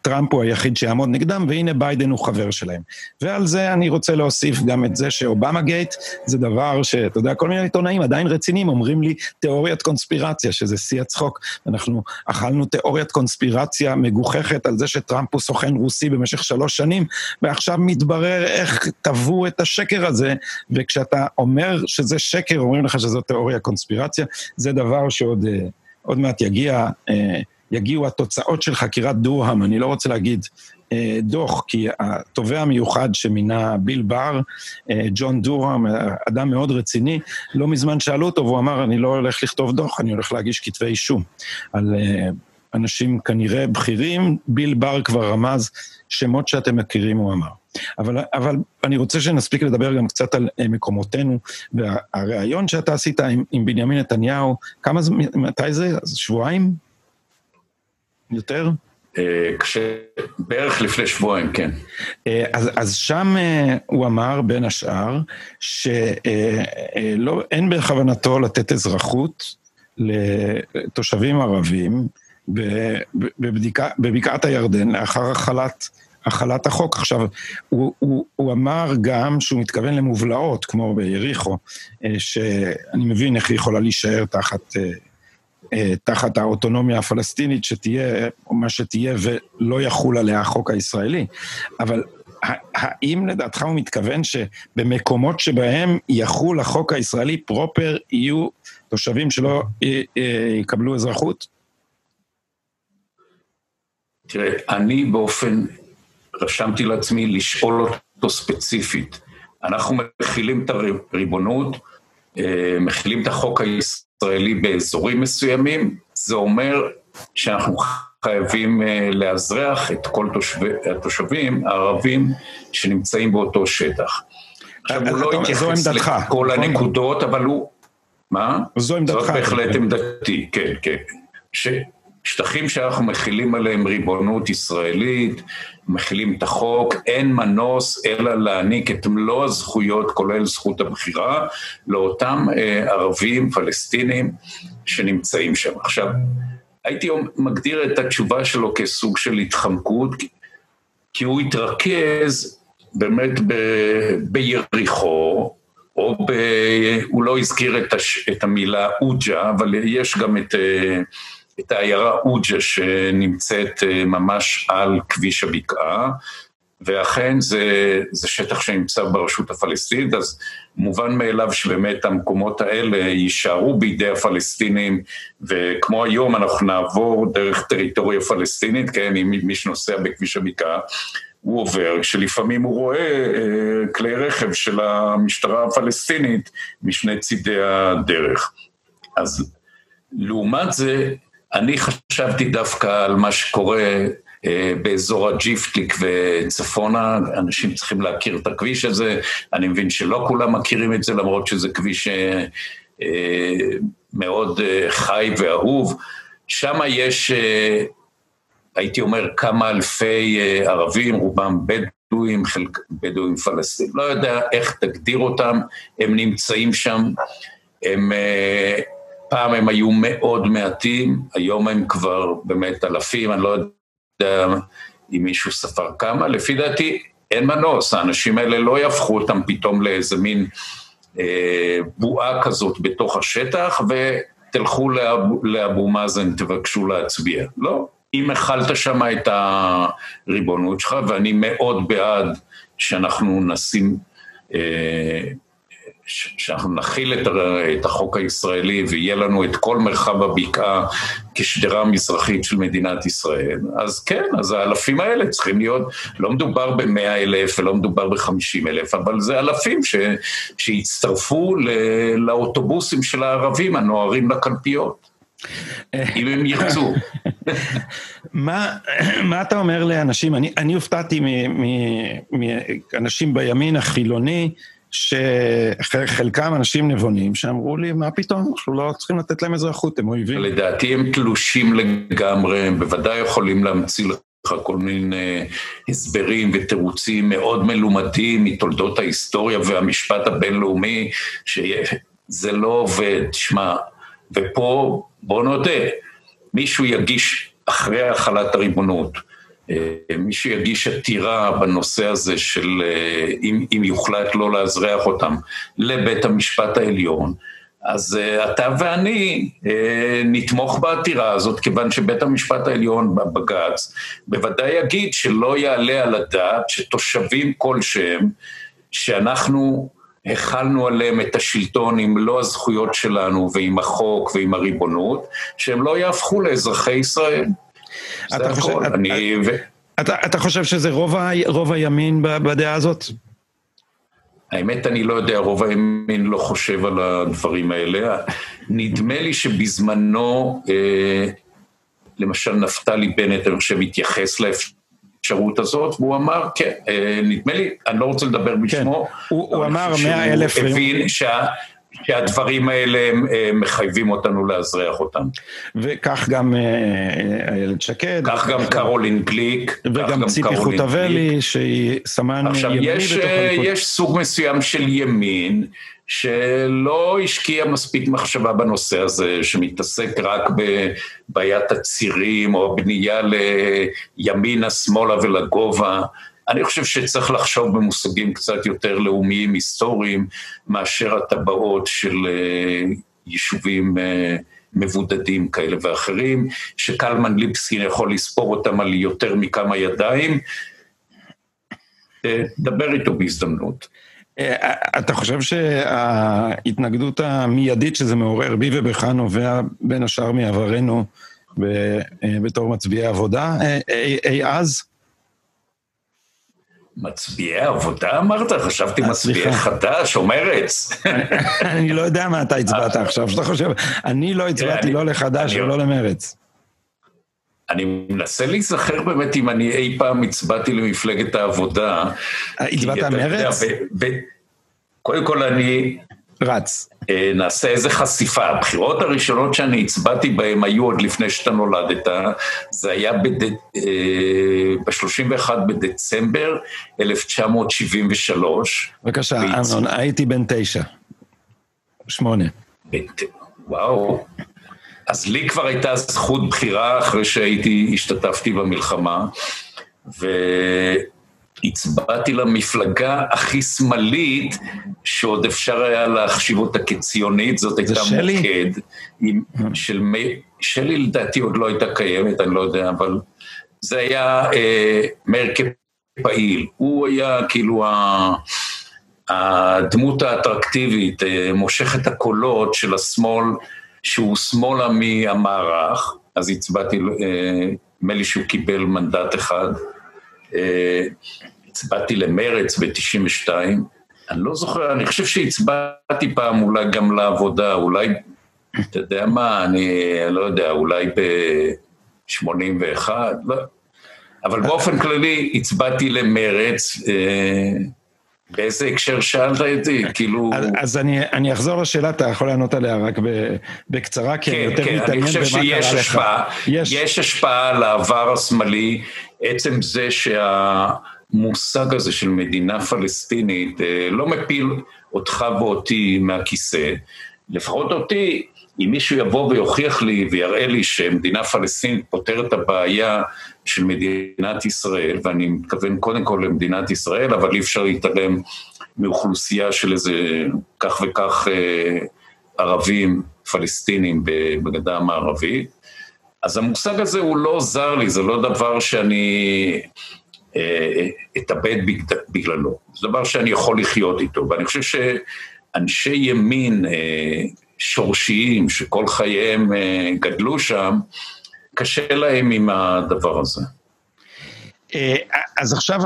טראמפ הוא היחיד שיעמוד נגדם, והנה ביידן הוא חבר שלהם. ועל זה אני רוצה להוסיף גם את זה שאובמה גייט זה דבר שאתה יודע, כל מיני עיתונאים עדיין רציניים אומרים לי תיאוריית קונספירציה, שזה שיא הצחוק. אנחנו אכלנו תיאוריית קונספירציה מגוחכת על זה שטראמפ הוא סוכן רוסי במשך שלוש שנים, ועכשיו מתברר איך טבעו את השקר הזה, וכשאתה אומר שזה שקר, אומרים לך שזו תיאוריה קונספירציה, זה דבר שעוד uh, מעט יגיע. Uh, יגיעו התוצאות של חקירת דורהם, אני לא רוצה להגיד אה, דוח, כי התובע המיוחד שמינה ביל בר, אה, ג'ון דורהם, אדם מאוד רציני, לא מזמן שאלו אותו והוא אמר, אני לא הולך לכתוב דוח, אני הולך להגיש כתבי אישום. על אה, אנשים כנראה בכירים, ביל בר כבר רמז שמות שאתם מכירים, הוא אמר. אבל, אבל אני רוצה שנספיק לדבר גם קצת על מקומותינו, והריאיון שאתה עשית עם, עם בנימין נתניהו, כמה מתי זה? שבועיים? יותר? אה, כש... בערך לפני שבועיים, כן. אה, אז, אז שם אה, הוא אמר, בין השאר, שאין בכוונתו לתת אזרחות לתושבים ערבים בבדיקה, בבקעת הירדן לאחר החלת, החלת החוק. עכשיו, הוא, הוא, הוא אמר גם שהוא מתכוון למובלעות, כמו ביריחו, שאני מבין איך היא יכולה להישאר תחת... אה, תחת האוטונומיה הפלסטינית שתהיה, או מה שתהיה, ולא יחול עליה החוק הישראלי. אבל האם לדעתך הוא מתכוון שבמקומות שבהם יחול החוק הישראלי פרופר, יהיו תושבים שלא אה, אה, יקבלו אזרחות? תראה, אני באופן, רשמתי לעצמי לשאול אותו ספציפית. אנחנו מכילים את הריבונות, מכילים את החוק הישראלי. ישראלי באזורים מסוימים, זה אומר שאנחנו חייבים אה, לאזרח את כל תושבי, התושבים הערבים שנמצאים באותו שטח. עכשיו, הוא לא התייחס לכל? הנקודות, אבל הוא... מה? זו עמדתך. זאת בהחלט עמדתי, כן, כן. שטחים שאנחנו מכילים עליהם ריבונות ישראלית, מכילים את החוק, אין מנוס אלא להעניק את מלוא הזכויות, כולל זכות הבחירה, לאותם אה, ערבים פלסטינים שנמצאים שם. עכשיו, הייתי מגדיר את התשובה שלו כסוג של התחמקות, כי הוא התרכז באמת ב, ביריחו, או ב... הוא לא הזכיר את, הש, את המילה אוג'ה, אבל יש גם את... אה, את העיירה אוג'ה שנמצאת אה, ממש על כביש הבקעה, ואכן זה, זה שטח שנמצא ברשות הפלסטינית, אז מובן מאליו שבאמת המקומות האלה יישארו בידי הפלסטינים, וכמו היום אנחנו נעבור דרך טריטוריה פלסטינית, כן, אם מי שנוסע בכביש הבקעה, הוא עובר, שלפעמים הוא רואה אה, כלי רכב של המשטרה הפלסטינית משני צידי הדרך. אז לעומת זה, אני חשבתי דווקא על מה שקורה אה, באזור הג'יפטליק וצפונה, אנשים צריכים להכיר את הכביש הזה, אני מבין שלא כולם מכירים את זה, למרות שזה כביש אה, אה, מאוד חי ואהוב. שם יש, הייתי אומר, כמה אלפי ערבים, רובם בדואים, חלק בדואים פלסטינים, לא יודע איך תגדיר אותם, הם נמצאים שם, הם... פעם הם היו מאוד מעטים, היום הם כבר באמת אלפים, אני לא יודע אם מישהו ספר כמה, לפי דעתי אין מנוס, האנשים האלה לא יהפכו אותם פתאום לאיזה מין אה, בועה כזאת בתוך השטח, ותלכו לאבו, לאבו מאזן, תבקשו להצביע. לא, אם החלת שם את הריבונות שלך, ואני מאוד בעד שאנחנו נשים... אה, שאנחנו נכיל את, את החוק הישראלי ויהיה לנו את כל מרחב הבקעה כשדרה מזרחית של מדינת ישראל, אז כן, אז האלפים האלה צריכים להיות, לא מדובר במאה אלף ולא מדובר בחמישים אלף, אבל זה אלפים ש, שיצטרפו ל, לאוטובוסים של הערבים הנוהרים לקלפיות. אם הם ירצו. מה, מה אתה אומר לאנשים? אני, אני הופתעתי מאנשים בימין החילוני שחלקם אנשים נבונים שאמרו לי, מה פתאום, אנחנו לא צריכים לתת להם אזרחות, הם אויבים. לדעתי הם תלושים לגמרי, הם בוודאי יכולים להמציא לך כל מיני הסברים ותירוצים מאוד מלומדים מתולדות ההיסטוריה והמשפט הבינלאומי, שזה לא עובד. שמע, ופה, בוא נודה, מישהו יגיש אחרי החלת הריבונות, אה, מי שיגיש עתירה בנושא הזה של אה, אם, אם יוחלט לא לאזרח אותם לבית המשפט העליון, אז uh, אתה ואני נתמוך בעתירה הזאת, כיוון שבית המשפט העליון בבג"ץ בוודאי יגיד שלא יעלה על הדעת שתושבים כלשהם, שאנחנו החלנו עליהם את השלטון עם מלוא הזכויות שלנו ועם החוק ועם הריבונות, שהם לא יהפכו לאזרחי ישראל. אתה חושב, אני... אתה, אתה, אתה חושב שזה רוב, ה, רוב הימין בדעה הזאת? האמת, אני לא יודע, רוב הימין לא חושב על הדברים האלה. נדמה לי שבזמנו, אה, למשל נפתלי בנט, אני חושב, התייחס לאפשרות הזאת, והוא אמר, כן, אה, נדמה לי, אני לא רוצה לדבר בשמו. כן, הוא, הוא אמר מאה אלף... הוא הבין שה... שהדברים האלה מחייבים אותנו לאזרח אותם. וכך גם אה, איילת שקד. כך גם קרולין גליק. וגם ציפי חוטובלי, שהיא סמן ימני בתוך הליכוד. עכשיו, יש סוג מסוים של ימין, שלא השקיע מספיק מחשבה בנושא הזה, שמתעסק רק בבעיית הצירים, או בנייה לימינה, שמאלה ולגובה. אני חושב שצריך לחשוב במושגים קצת יותר לאומיים, היסטוריים, מאשר הטבעות של אה, יישובים אה, מבודדים כאלה ואחרים, שקלמן ליבסקין יכול לספור אותם על יותר מכמה ידיים. אה, דבר איתו בהזדמנות. אתה חושב שההתנגדות המיידית שזה מעורר בי ובך נובע בין השאר מעברנו בתור מצביעי עבודה אי אז? מצביעי עבודה אמרת? חשבתי אה, מצביעי חד"ש או מרץ. אני לא יודע מה אתה הצבעת אה, עכשיו, שאתה חושב. אני לא הצבעתי לא לחד"ש ולא למרץ. אני מנסה להיזכר באמת אם אני אי פעם הצבעתי למפלגת העבודה. אה, הצבעת מרץ? קודם כל אני, רץ. אה, נעשה איזה חשיפה. הבחירות הראשונות שאני הצבעתי בהן היו עוד לפני שאתה נולדת, זה היה בד... ב-31 בדצמבר 1973. בבקשה, אמנון, הייתי בן תשע. שמונה. וואו. אז לי כבר הייתה זכות בחירה אחרי שהייתי, השתתפתי במלחמה, והצבעתי למפלגה הכי שמאלית שעוד אפשר היה להחשיב אותה כציונית, זאת הייתה שלי? מוקד. עם, של מי... שלי לדעתי עוד לא הייתה קיימת, אני לא יודע, אבל זה היה אה, מאיר כפעיל. הוא היה כאילו ה... הדמות האטרקטיבית, אה, מושך את הקולות של השמאל, שהוא שמאלה מהמערך, אז הצבעתי, אה, נדמה לי שהוא קיבל מנדט אחד. אה, הצבעתי למרץ ב-92, אני לא זוכר, אני חושב שהצבעתי פעם אולי גם לעבודה, אולי, אתה יודע מה, אני לא יודע, אולי ב-81, לא. אבל באופן כללי הצבעתי למרץ, באיזה הקשר שאלת אותי? כאילו... אז, אז אני, אני אחזור לשאלה, אתה יכול לענות עליה רק בקצרה, כי כן, אני יותר כן, מתעניין במה קרה לך. אני חושב שיש השפעה, יש. יש השפעה על העבר השמאלי, עצם זה שהמושג הזה של מדינה פלסטינית אה, לא מפיל אותך ואותי מהכיסא, לפחות אותי, אם מישהו יבוא ויוכיח לי ויראה לי שמדינה פלסטינית פותרת את הבעיה של מדינת ישראל, ואני מתכוון קודם כל למדינת ישראל, אבל אי אפשר להתעלם מאוכלוסייה של איזה כך וכך אה, ערבים פלסטינים בגדה המערבית. אז המושג הזה הוא לא זר לי, זה לא דבר שאני אתאבד בגללו, זה דבר שאני יכול לחיות איתו, ואני חושב שאנשי ימין אה, שורשיים, שכל חייהם אה, גדלו שם, קשה להם עם הדבר הזה. אה, אז עכשיו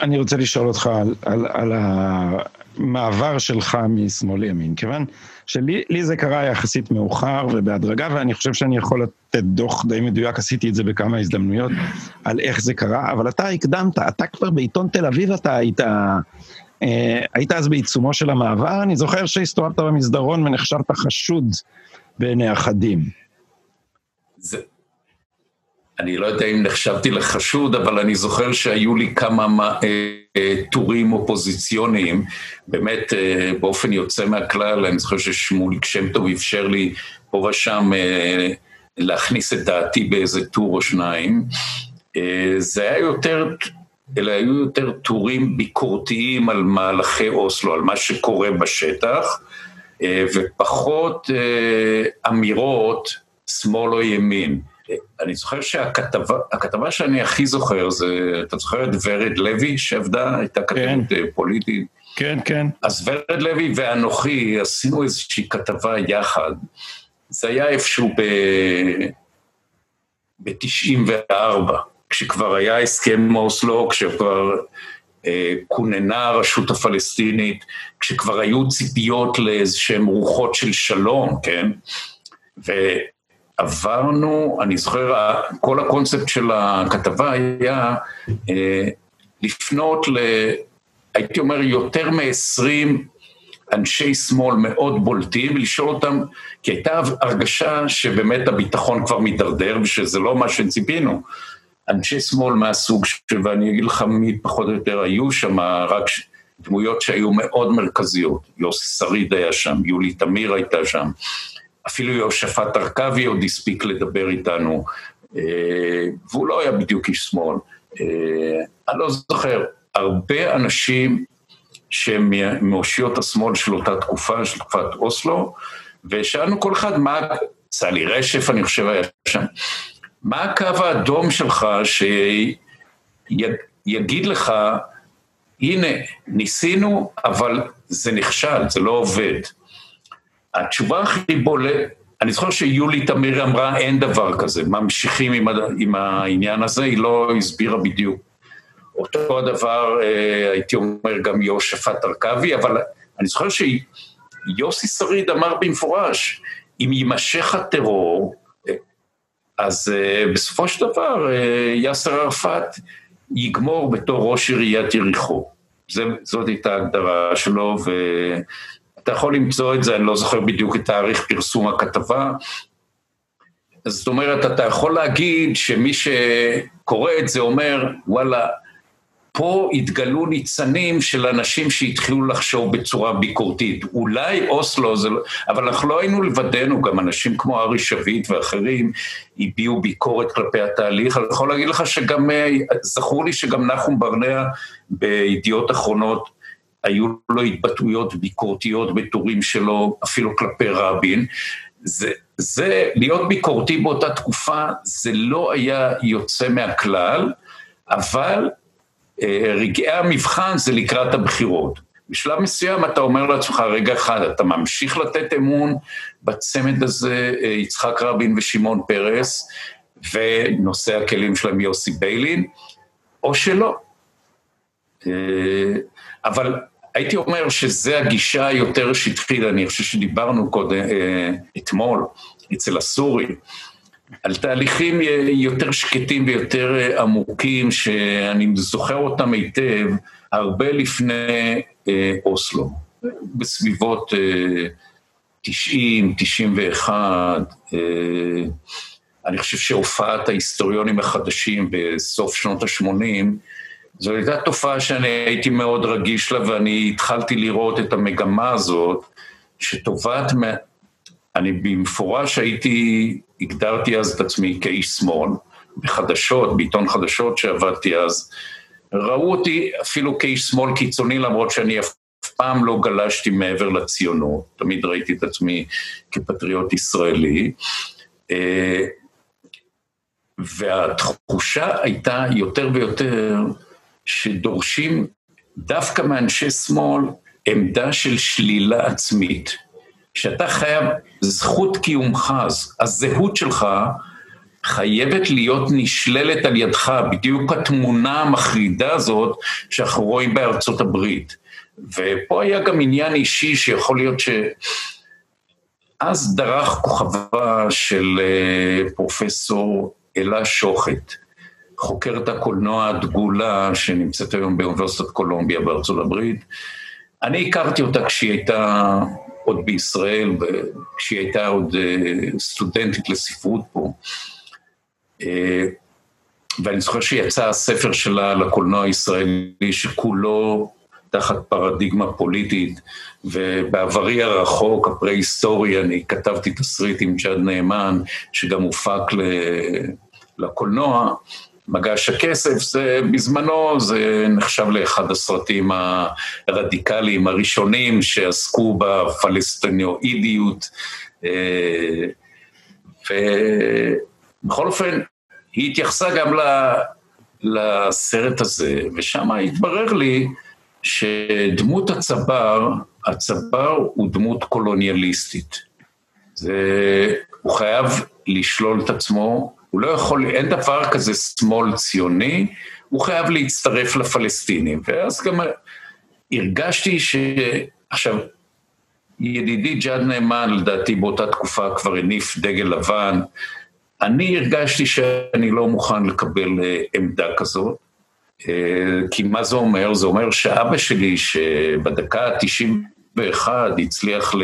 אני רוצה לשאול אותך על, על, על המעבר שלך משמאל לימין, כיוון שלי זה קרה יחסית מאוחר ובהדרגה, ואני חושב שאני יכול לתת דוח די מדויק, עשיתי את זה בכמה הזדמנויות, על איך זה קרה, אבל אתה הקדמת, אתה כבר בעיתון תל אביב אתה היית... אה, היית אז בעיצומו של המעבר, אני זוכר שהסתובבת במסדרון ונחשבת חשוד בעיני אחדים. זה, אני לא יודע אם נחשבתי לחשוד, אבל אני זוכר שהיו לי כמה אה, אה, טורים אופוזיציוניים, באמת אה, באופן יוצא מהכלל, אני זוכר ששמוליק שם טוב אפשר לי פה ושם להכניס את דעתי באיזה טור או שניים. אה, זה היה יותר, אלה היו יותר טורים ביקורתיים על מהלכי אוסלו, על מה שקורה בשטח, אה, ופחות אה, אמירות שמאל או ימין. אני זוכר שהכתבה שאני הכי זוכר זה, אתה זוכר את ורד לוי שעבדה, הייתה כתבת כן. פוליטית? כן, כן. אז ורד לוי ואנוכי עשינו איזושהי כתבה יחד. זה היה איפשהו ב-94, כשכבר היה הסכם אוסלו, כשכבר אה, כוננה הרשות הפלסטינית, כשכבר היו ציפיות לאיזשהן רוחות של שלום, כן? ו... עברנו, אני זוכר, כל הקונספט של הכתבה היה אה, לפנות ל... הייתי אומר, יותר מ-20 אנשי שמאל מאוד בולטים, לשאול אותם, כי הייתה הרגשה שבאמת הביטחון כבר מידרדר, ושזה לא מה שציפינו. אנשי שמאל מהסוג, ש... ואני אגיד לך מי פחות או יותר היו שם, רק דמויות שהיו מאוד מרכזיות. יוסי שריד היה שם, יולי תמיר הייתה שם. אפילו יהושפט ארכבי עוד הספיק לדבר איתנו, אה, והוא לא היה בדיוק איש שמאל. אה, אני לא זוכר, הרבה אנשים שהם מאושיות השמאל של אותה תקופה, של תקופת אוסלו, ושאלנו כל אחד מה, סלי רשף אני חושב היה שם, מה הקו האדום שלך שיגיד לך, הנה, ניסינו, אבל זה נכשל, זה לא עובד. התשובה הכי בולט, אני זוכר שיולי תמיר אמרה אין דבר כזה, ממשיכים עם, עם העניין הזה, היא לא הסבירה בדיוק. אותו הדבר, אה, הייתי אומר, גם יהושפט ארכבי, אבל אני זוכר שיוסי שריד אמר במפורש, אם יימשך הטרור, אז אה, בסופו של דבר אה, יאסר ערפאת יגמור בתור ראש עיריית יריחו. זאת הייתה ההגדרה שלו, ו... אתה יכול למצוא את זה, אני לא זוכר בדיוק את תאריך פרסום הכתבה. זאת אומרת, אתה יכול להגיד שמי שקורא את זה אומר, וואלה, פה התגלו ניצנים של אנשים שהתחילו לחשוב בצורה ביקורתית. אולי אוסלו זה לא... אבל אנחנו לא היינו לבדנו, גם אנשים כמו ארי שביט ואחרים הביעו ביקורת כלפי התהליך. אני יכול להגיד לך שגם, אה, זכור לי שגם נחום ברנע בידיעות אחרונות, היו לו התבטאויות ביקורתיות בטורים שלו, אפילו כלפי רבין. זה, זה, להיות ביקורתי באותה תקופה, זה לא היה יוצא מהכלל, אבל רגעי המבחן זה לקראת הבחירות. בשלב מסוים אתה אומר לעצמך, רגע אחד, אתה ממשיך לתת אמון בצמד הזה, אה, יצחק רבין ושמעון פרס, ונושא הכלים שלהם יוסי ביילין, או שלא. אה, אבל הייתי אומר שזה הגישה היותר שטחית, אני חושב שדיברנו קודם, אתמול, אצל הסורים. על תהליכים יותר שקטים ויותר עמוקים, שאני זוכר אותם היטב, הרבה לפני אה, אוסלו, בסביבות אה, 90, 91, אה, אני חושב שהופעת ההיסטוריונים החדשים בסוף שנות ה-80, זו הייתה תופעה שאני הייתי מאוד רגיש לה, ואני התחלתי לראות את המגמה הזאת, שטובת אני במפורש הייתי, הגדרתי אז את עצמי כאיש שמאל, בחדשות, בעיתון חדשות שעבדתי אז, ראו אותי אפילו כאיש שמאל קיצוני, למרות שאני אף פעם לא גלשתי מעבר לציונות, תמיד ראיתי את עצמי כפטריוט ישראלי. אה, והתחושה הייתה יותר ויותר שדורשים דווקא מאנשי שמאל עמדה של שלילה עצמית. שאתה חייב, זכות קיומך, הזהות שלך חייבת להיות נשללת על ידך, בדיוק התמונה המחרידה הזאת שאנחנו רואים בארצות הברית. ופה היה גם עניין אישי שיכול להיות ש... אז דרך כוכבה של אה, פרופסור אלה שוחט, חוקרת הקולנוע הדגולה שנמצאת היום באוניברסיטת קולומביה בארצות הברית. אני הכרתי אותה כשהיא הייתה עוד בישראל, כשהיא הייתה עוד אה, סטודנטית לספרות פה. אה, ואני זוכר שיצא הספר שלה לקולנוע הישראלי, שכולו תחת פרדיגמה פוליטית, ובעברי הרחוק, הפרה-היסטורי, אני כתבתי תסריט עם ג'אד נאמן, שגם הופק לקולנוע, מגש הכסף, זה בזמנו, זה נחשב לאחד הסרטים הרדיקליים הראשונים שעסקו בפלסטיניואידיות. אה, ובכל אופן, היא התייחסה גם לסרט הזה, ושם התברר לי שדמות הצבר, הצבר הוא דמות קולוניאליסטית. זה, הוא חייב לשלול את עצמו הוא לא יכול, אין דבר כזה שמאל ציוני, הוא חייב להצטרף לפלסטינים. ואז גם הרגשתי ש... עכשיו, ידידי ג'אד נאמן, לדעתי באותה תקופה כבר הניף דגל לבן, אני הרגשתי שאני לא מוכן לקבל אה, עמדה כזאת, אה, כי מה זה אומר? זה אומר שאבא שלי, שבדקה ה-91 הצליח ל...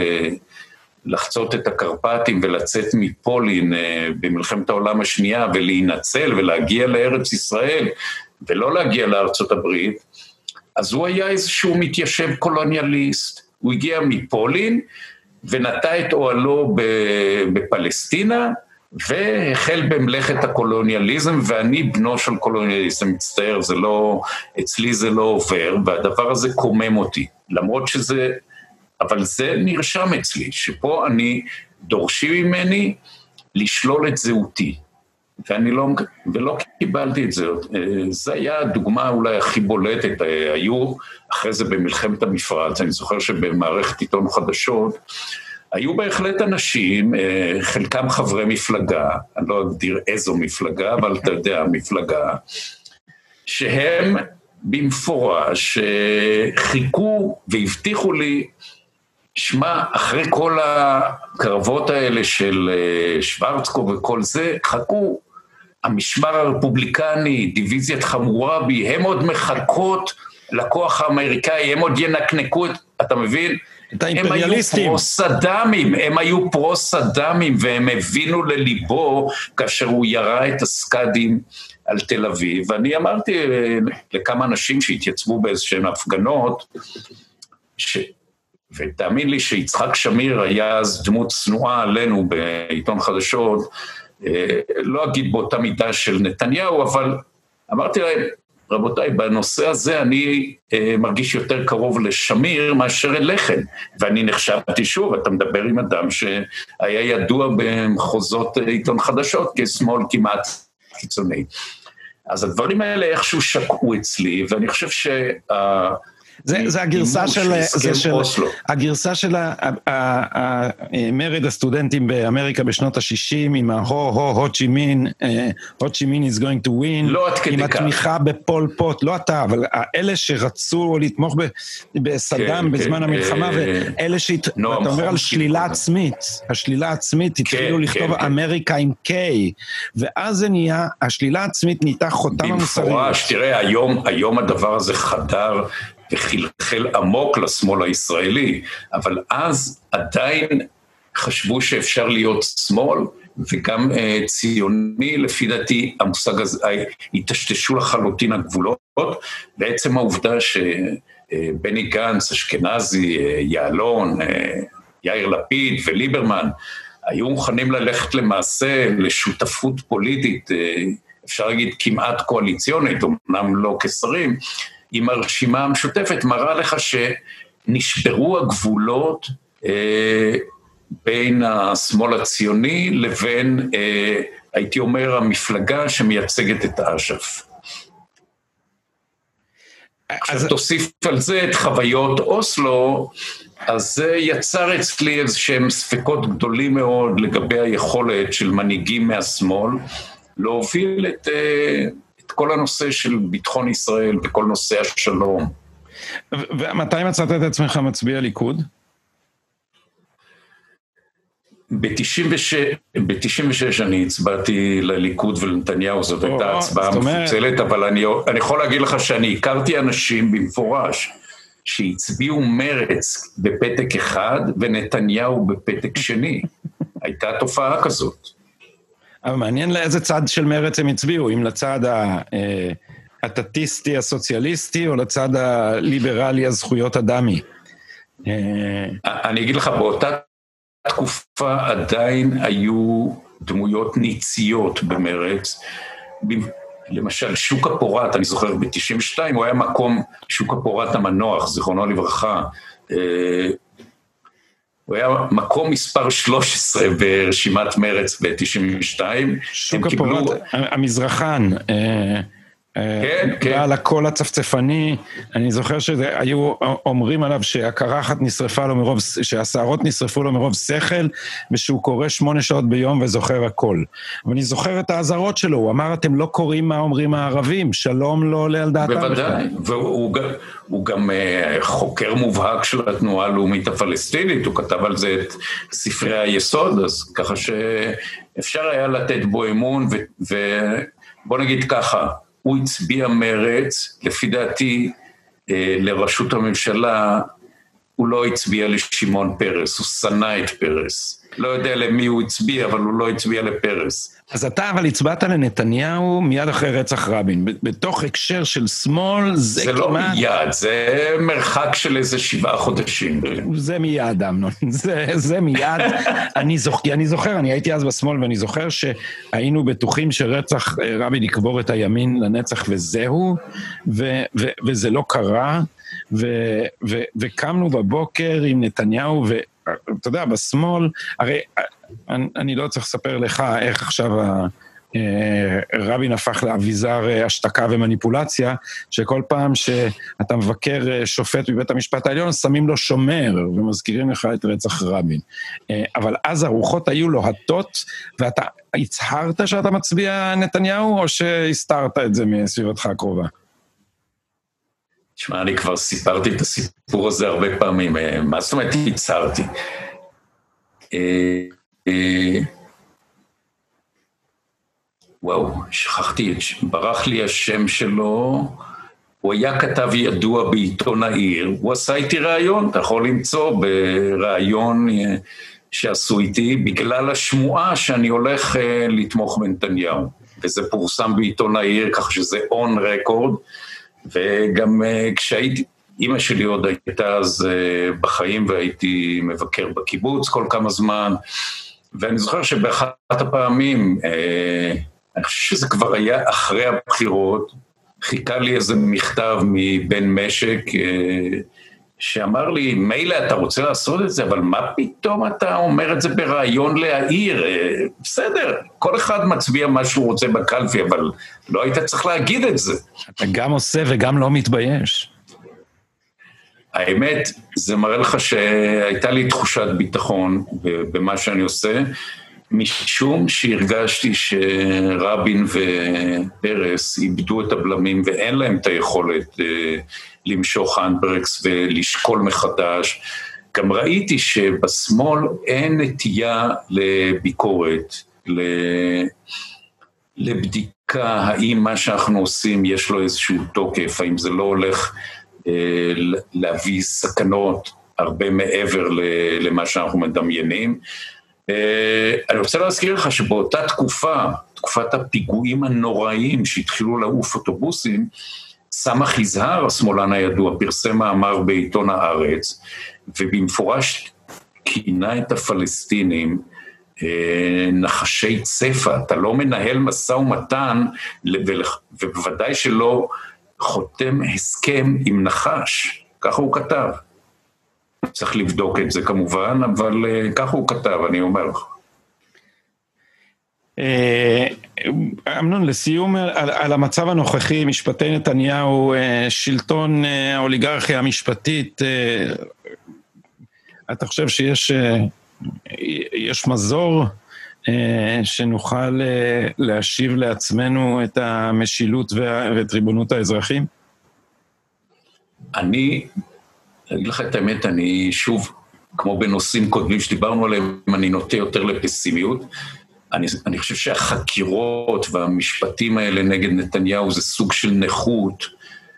לחצות את הקרפטים ולצאת מפולין אה, במלחמת העולם השנייה ולהינצל ולהגיע לארץ ישראל ולא להגיע לארצות הברית, אז הוא היה איזשהו מתיישב קולוניאליסט. הוא הגיע מפולין ונטע את אוהלו בפלסטינה והחל במלאכת הקולוניאליזם, ואני בנו של קולוניאליזם, מצטער, זה לא, אצלי זה לא עובר, והדבר הזה קומם אותי. למרות שזה אבל זה נרשם אצלי, שפה אני, דורשים ממני לשלול את זהותי. ואני לא, ולא קיבלתי את זה. זה היה הדוגמה אולי הכי בולטת. היו אחרי זה במלחמת המפרץ, אני זוכר שבמערכת עיתון חדשות, היו בהחלט אנשים, חלקם חברי מפלגה, אני לא אגדיר איזו מפלגה, אבל אתה יודע, מפלגה, שהם במפורש חיכו והבטיחו לי שמע, אחרי כל הקרבות האלה של אה, שוורצקו וכל זה, חכו, המשמר הרפובליקני, דיוויזיית חמורבי, הם עוד מחכות לכוח האמריקאי, הם עוד ינקנקו את, אתה מבין? את האימפריאליסטים. הם היו פרו-סדאמים, הם היו פרו-סדאמים, והם הבינו לליבו כאשר הוא ירה את הסקאדים על תל אביב. ואני אמרתי אה, לכמה אנשים שהתייצבו באיזשהן הפגנות, ש... ותאמין לי שיצחק שמיר היה אז דמות צנועה עלינו בעיתון חדשות, אה, לא אגיד באותה מידה של נתניהו, אבל אמרתי להם, רבותיי, בנושא הזה אני אה, מרגיש יותר קרוב לשמיר מאשר אליכם. ואני נחשבתי שוב, אתה מדבר עם אדם שהיה ידוע במחוזות עיתון חדשות כשמאל כמעט קיצוני. אז הדברים האלה איכשהו שקעו אצלי, ואני חושב שה... זה, זה הגרסה של, זה של, הגרסה של מרד הסטודנטים באמריקה בשנות ה-60 עם הו-הו הו צ'י מין, הו צ'י מין is going to win, לא עד כדי עם התמיכה בפול פוט, לא אתה, אבל אלה שרצו לתמוך בסדאם כן, בזמן כן, המלחמה, אה, ואלה שהת... אתה אומר על שלילה עצמית, השלילה העצמית, כן, התחילו לכתוב אמריקה. עם K, ואז זה נהיה, השלילה העצמית נהייתה חותם המוסרי. במפורש, תראה, היום הדבר הזה חדר וחלחל עמוק לשמאל הישראלי, אבל אז עדיין חשבו שאפשר להיות שמאל, וגם uh, ציוני, לפי דעתי, המושג הזה, היטשטשו לחלוטין הגבולות. בעצם העובדה שבני uh, גנץ, אשכנזי, יעלון, יאיר לפיד וליברמן היו מוכנים ללכת למעשה לשותפות פוליטית, אפשר להגיד כמעט קואליציונית, אמנם לא כשרים, עם הרשימה המשותפת, מראה לך שנשברו הגבולות אה, בין השמאל הציוני לבין, אה, הייתי אומר, המפלגה שמייצגת את אש"ף. עכשיו אז... תוסיף על זה את חוויות אוסלו, אז זה יצר אצלי איזה שהם ספקות גדולים מאוד לגבי היכולת של מנהיגים מהשמאל להוביל את... אה, כל הנושא של ביטחון ישראל וכל נושא השלום. ומתי מצאת את עצמך מצביע ליכוד? ב-96 אני הצבעתי לליכוד ולנתניהו, זאת הייתה הצבעה מפוצלת, אבל אני, אני יכול להגיד לך שאני הכרתי אנשים במפורש שהצביעו מרץ בפתק אחד ונתניהו בפתק שני. הייתה תופעה כזאת. אבל מעניין לאיזה צד של מרץ הם הצביעו, אם לצד האטטיסטי אה, הסוציאליסטי או לצד הליברלי הזכויות אדמי. אה, אני אגיד לך, באותה תקופה עדיין היו דמויות ניציות במרץ. למשל, שוק הפורט, אני זוכר, ב-92 הוא היה מקום, שוק הפורט המנוח, זיכרונו לברכה, אה, הוא היה מקום מספר 13 ברשימת מרץ ב-92. שוק הפורט, המזרחן. אה, כן, כן. בעל הקול הצפצפני, אני זוכר שהיו אומרים עליו שהקרחת נשרפה לו מרוב, שהשערות נשרפו לו מרוב שכל, ושהוא קורא שמונה שעות ביום וזוכר הכל. אבל אני זוכר את האזהרות שלו, הוא אמר, אתם לא קוראים מה אומרים הערבים, שלום לא עולה על דעתם בוודאי, והוא גם, uh, חוקר מובהק של התנועה הלאומית הפלסטינית, הוא כתב על זה את ספרי היסוד, אז ככה שאפשר היה לתת בו אמון, ובוא נגיד ככה, הוא הצביע מרץ, לפי דעתי, אה, לראשות הממשלה, הוא לא הצביע לשמעון פרס, הוא שנא את פרס. לא יודע למי הוא הצביע, אבל הוא לא הצביע לפרס. אז אתה אבל הצבעת לנתניהו מיד אחרי רצח רבין. בתוך הקשר של שמאל, זה, זה לא כמעט... זה לא מיד, זה מרחק של איזה שבעה חודשים. זה מיד, אמנון. זה, זה מיד. אני, זוכ... אני זוכר, אני הייתי אז בשמאל, ואני זוכר שהיינו בטוחים שרצח אה, רבין יקבור את הימין לנצח וזהו, ו... ו... וזה לא קרה. ו... ו... וקמנו בבוקר עם נתניהו, ו... אתה יודע, בשמאל, הרי אני, אני לא צריך לספר לך איך עכשיו ה... אה, רבין הפך לאביזר אה, השתקה ומניפולציה, שכל פעם שאתה מבקר אה, שופט בבית המשפט העליון, שמים לו שומר ומזכירים לך את רצח רבין. אבל אז הרוחות היו לוהטות, ואתה הצהרת שאתה מצביע נתניהו, או שהסתרת את זה מסביבתך הקרובה? תשמע, אני כבר סיפרתי את הסיפור הזה הרבה פעמים. מה זאת אומרת הצהרתי? וואו, שכחתי, ברח לי השם שלו, הוא היה כתב ידוע בעיתון העיר, הוא עשה איתי ראיון, אתה יכול למצוא בראיון אה, שעשו איתי, בגלל השמועה שאני הולך אה, לתמוך בנתניהו. וזה פורסם בעיתון העיר, כך שזה און רקורד, וגם אה, כשהייתי, אימא שלי עוד הייתה אז בחיים והייתי מבקר בקיבוץ כל כמה זמן, ואני זוכר שבאחת הפעמים, אני חושב שזה כבר היה אחרי הבחירות, חיכה לי איזה מכתב מבן משק אה, שאמר לי, מילא אתה רוצה לעשות את זה, אבל מה פתאום אתה אומר את זה ברעיון להעיר? אה, בסדר, כל אחד מצביע מה שהוא רוצה בקלפי, אבל לא היית צריך להגיד את זה. אתה גם עושה וגם לא מתבייש. האמת, זה מראה לך שהייתה לי תחושת ביטחון במה שאני עושה, משום שהרגשתי שרבין ופרס איבדו את הבלמים ואין להם את היכולת אה, למשוך הנדברקס ולשקול מחדש. גם ראיתי שבשמאל אין נטייה לביקורת, לבדיקה האם מה שאנחנו עושים יש לו איזשהו תוקף, האם זה לא הולך אה, להביא סכנות הרבה מעבר למה שאנחנו מדמיינים. אה, אני רוצה להזכיר לך שבאותה תקופה, תקופת הפיגועים הנוראיים שהתחילו לעוף אוטובוסים, סמך יזהר, השמאלן הידוע, פרסם מאמר בעיתון הארץ, ובמפורש כינה את הפלסטינים אה, נחשי צפה. אתה לא מנהל משא ומתן, ובוודאי שלא חותם הסכם עם נחש. ככה הוא כתב. צריך לבדוק את זה כמובן, אבל uh, ככה הוא כתב, אני אומר לך. אה, אמנון, לסיום על, על המצב הנוכחי, משפטי נתניהו, אה, שלטון האוליגרכיה המשפטית, אתה חושב שיש יש מזור שנוכל להשיב לעצמנו את המשילות ואת ריבונות האזרחים? אני להגיד לך את האמת, אני שוב, כמו בנושאים קודמים שדיברנו עליהם, אני נוטה יותר לפסימיות. אני, אני חושב שהחקירות והמשפטים האלה נגד נתניהו זה סוג של נכות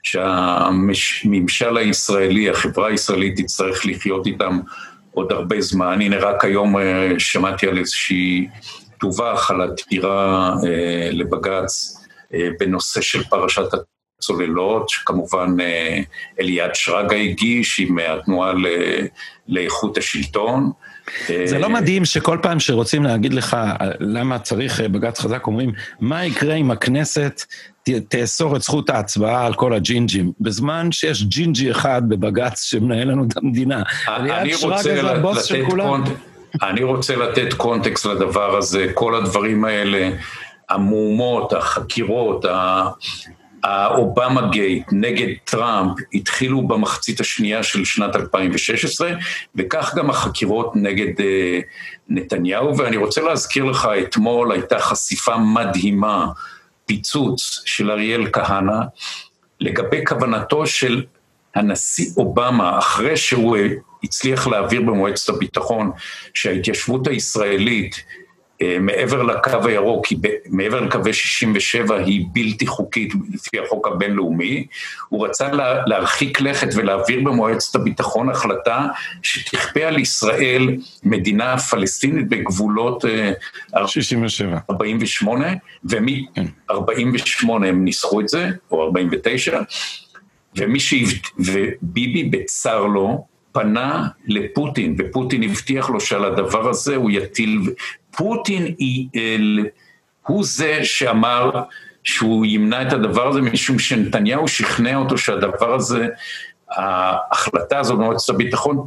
שהממשל הישראלי, החברה הישראלית תצטרך לחיות איתם עוד הרבה זמן. הנה, רק היום אה, שמעתי על איזושהי דווח על עתירה אה, לבג"ץ אה, בנושא של פרשת צוללות, שכמובן אה, אליעד שרגא הגיש עם התנועה לאיכות השלטון. זה לא מדהים שכל פעם שרוצים להגיד לך למה צריך אה, בג"ץ חזק, אומרים, מה יקרה אם הכנסת תאסור את זכות ההצבעה על כל הג'ינג'ים, בזמן שיש ג'ינג'י אחד בבג"ץ שמנהל לנו את המדינה. זה הבוס של כולם. אני רוצה לתת קונטקסט לדבר הזה, כל הדברים האלה, המהומות, החקירות, האובמה גייט נגד טראמפ התחילו במחצית השנייה של שנת 2016, וכך גם החקירות נגד uh, נתניהו. ואני רוצה להזכיר לך, אתמול הייתה חשיפה מדהימה, פיצוץ של אריאל כהנא, לגבי כוונתו של הנשיא אובמה, אחרי שהוא הצליח להעביר במועצת הביטחון שההתיישבות הישראלית אה, מעבר לקו הירוק, מעבר לקווי 67 היא בלתי חוקית לפי החוק הבינלאומי, הוא רצה לה, להרחיק לכת ולהעביר במועצת הביטחון החלטה שתכפה על ישראל מדינה פלסטינית בגבולות 67. 48, ומ-48 הם ניסחו את זה, או 49, ומי שהבט... וביבי בצר לו, פנה לפוטין, ופוטין הבטיח לו שעל הדבר הזה הוא יטיל, פוטין הוא זה שאמר שהוא ימנע את הדבר הזה, משום שנתניהו שכנע אותו שהדבר הזה, ההחלטה הזו במועצת הביטחון,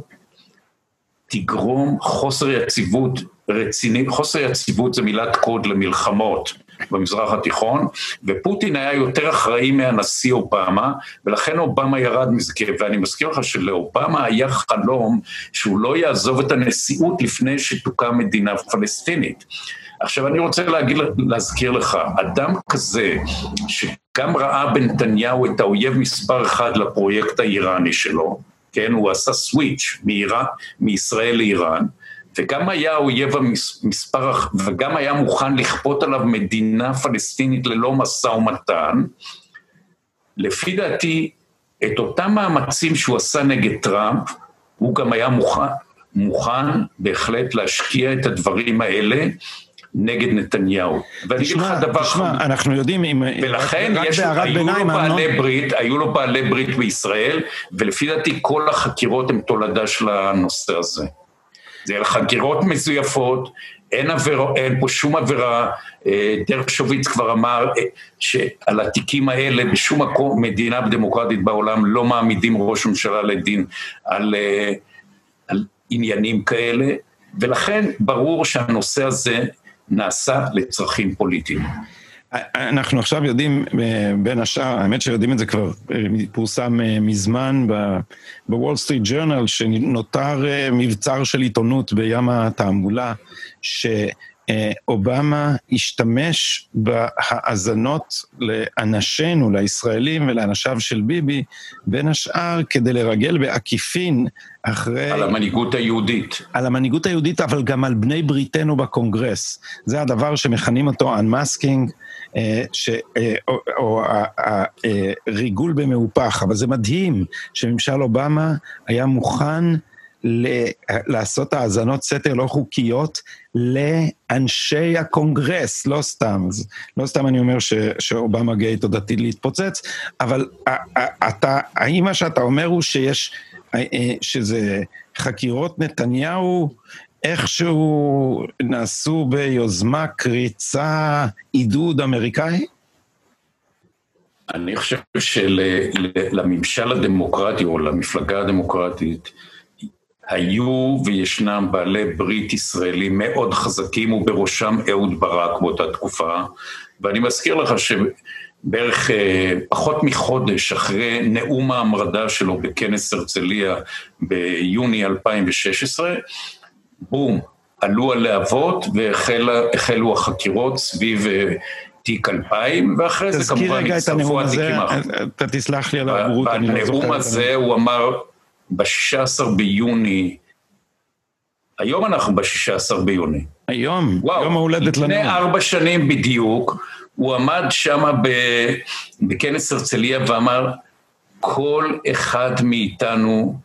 תגרום חוסר יציבות רציני, חוסר יציבות זה מילת קוד למלחמות במזרח התיכון, ופוטין היה יותר אחראי מהנשיא אובמה, ולכן אובמה ירד מזה, ואני מזכיר לך שלאובמה היה חלום שהוא לא יעזוב את הנשיאות לפני שתוקם מדינה פלסטינית. עכשיו אני רוצה להגיד, להזכיר לך, אדם כזה, שגם ראה בנתניהו את האויב מספר אחד לפרויקט האיראני שלו, כן, הוא עשה סוויץ' מישראל לאיראן, וגם היה האויב המספר, וגם היה מוכן לכפות עליו מדינה פלסטינית ללא משא ומתן, לפי דעתי, את אותם מאמצים שהוא עשה נגד טראמפ, הוא גם היה מוכן, מוכן בהחלט להשקיע את הדברים האלה נגד נתניהו. ואני אגיד לך דבר... תשמע, אנחנו יודעים אם... ולכן יש, היו לו בעלי לא... ברית, היו לו בעלי ברית בישראל, ולפי דעתי כל החקירות הן תולדה של הנושא הזה. זה חקירות מזויפות, אין, עבר, אין פה שום עבירה, אה, דרשוביץ כבר אמר אה, שעל התיקים האלה בשום מקום, מדינה דמוקרטית בעולם לא מעמידים ראש ממשלה לדין על, אה, על עניינים כאלה, ולכן ברור שהנושא הזה נעשה לצרכים פוליטיים. אנחנו עכשיו יודעים, בין השאר, האמת שיודעים את זה כבר, פורסם מזמן בוול סטריט ג'ורנל, שנותר מבצר של עיתונות בים התעמולה, שאובמה השתמש בהאזנות לאנשינו, לישראלים ולאנשיו של ביבי, בין השאר כדי לרגל בעקיפין אחרי... על המנהיגות היהודית. על המנהיגות היהודית, אבל גם על בני בריתנו בקונגרס. זה הדבר שמכנים אותו unmasking, אה, ש... אה, או, או הריגול במהופך. אבל זה מדהים שממשל אובמה היה מוכן ל... לעשות האזנות סתר לא חוקיות לאנשי הקונגרס, לא סתם. לא סתם אני אומר ש... שאובמה גייט עוד עתיד להתפוצץ, אבל אתה, האם מה שאתה אומר הוא שיש... אה, אה, שזה חקירות נתניהו איכשהו נעשו ביוזמה, קריצה, עידוד אמריקאי? אני חושב שלממשל הדמוקרטי או למפלגה הדמוקרטית היו וישנם בעלי ברית ישראלים מאוד חזקים ובראשם אהוד ברק באותה תקופה ואני מזכיר לך ש... בערך אה, פחות מחודש אחרי נאום ההמרדה שלו בכנס הרצליה ביוני 2016, בום, עלו הלהבות והחלו החקירות סביב אה, תיק 2000, ואחרי זה כמובן הצטרפו התיקים האחרים. אתה תסלח לי על הבורות, אני לא זוכר. בנאום הזה הוא אמר, ב-16 ביוני, היום אנחנו ב-16 ביוני. היום, וואו, יום ההולדת לנו. לפני ארבע שנים בדיוק, הוא עמד שם בכנס הרצליה ואמר, כל אחד מאיתנו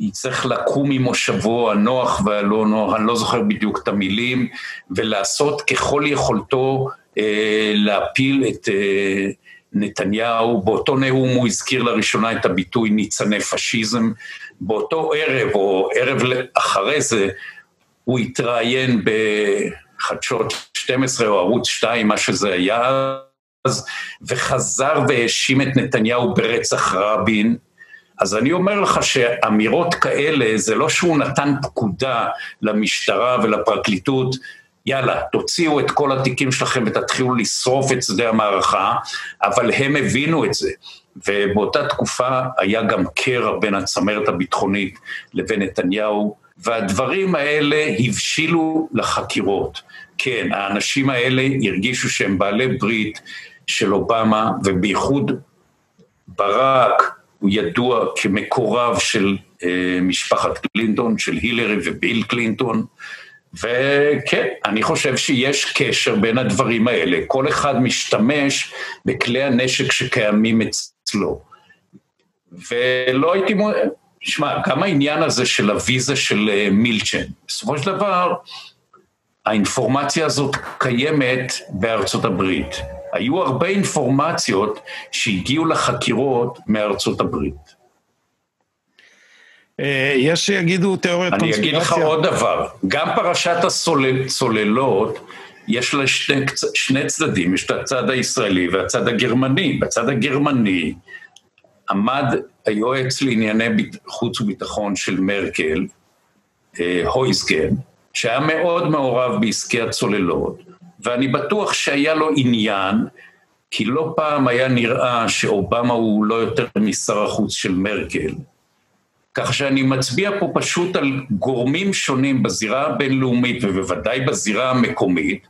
יצטרך לקום ממושבו הנוח והלא נוח, אני לא זוכר בדיוק את המילים, ולעשות ככל יכולתו אה, להפיל את אה, נתניהו. באותו נאום הוא הזכיר לראשונה את הביטוי ניצני פשיזם. באותו ערב, או ערב אחרי זה, הוא התראיין בחדשות 12 או ערוץ 2, מה שזה היה אז, וחזר והאשים את נתניהו ברצח רבין. אז אני אומר לך שאמירות כאלה, זה לא שהוא נתן פקודה למשטרה ולפרקליטות, יאללה, תוציאו את כל התיקים שלכם ותתחילו לשרוף את שדה המערכה, אבל הם הבינו את זה. ובאותה תקופה היה גם קרע בין הצמרת הביטחונית לבין נתניהו, והדברים האלה הבשילו לחקירות. כן, האנשים האלה הרגישו שהם בעלי ברית של אובמה, ובייחוד ברק הוא ידוע כמקורב של אה, משפחת קלינטון, של הילרי וביל קלינטון, וכן, אני חושב שיש קשר בין הדברים האלה. כל אחד משתמש בכלי הנשק שקיימים אצלו. ולא הייתי... תשמע, גם העניין הזה של הוויזה של אה, מילצ'ן, בסופו של דבר, האינפורמציה הזאת קיימת בארצות הברית. היו הרבה אינפורמציות שהגיעו לחקירות מארצות הברית. אה, יש שיגידו תיאוריית קונספירציה. אני אגיד לך עוד דבר, גם פרשת הצוללות, יש לה שני, שני צדדים, יש את הצד הישראלי והצד הגרמני. בצד הגרמני עמד היועץ לענייני חוץ וביטחון של מרקל, אה, הויסגן, שהיה מאוד מעורב בעסקי הצוללות, ואני בטוח שהיה לו עניין, כי לא פעם היה נראה שאובמה הוא לא יותר משר החוץ של מרקל. כך שאני מצביע פה פשוט על גורמים שונים בזירה הבינלאומית ובוודאי בזירה המקומית,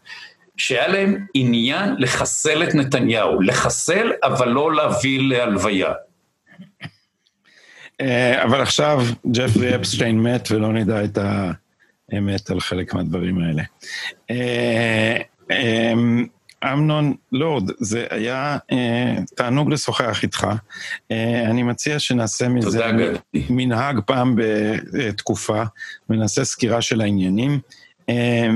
שהיה להם עניין לחסל את נתניהו, לחסל אבל לא להביא להלוויה. אה, אבל עכשיו ג'פרי אפסטיין מת ולא נדע את האמת על חלק מהדברים האלה. אה, אמ, אמנון לורד, זה היה אה, תענוג לשוחח איתך. אה, אני מציע שנעשה מזה מנהג פעם בתקופה, ונעשה סקירה של העניינים. אה,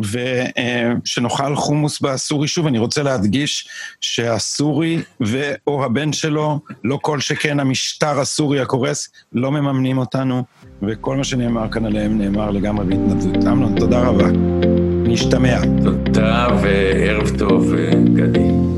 ושנאכל חומוס בסורי. שוב, אני רוצה להדגיש שהסורי ואו הבן שלו, לא כל שכן המשטר הסורי הקורס, לא מממנים אותנו, וכל מה שנאמר כאן עליהם נאמר לגמרי בהתנדבות. אמנון, תודה רבה. נשתמע. תודה וערב טוב, גדי. להתראות.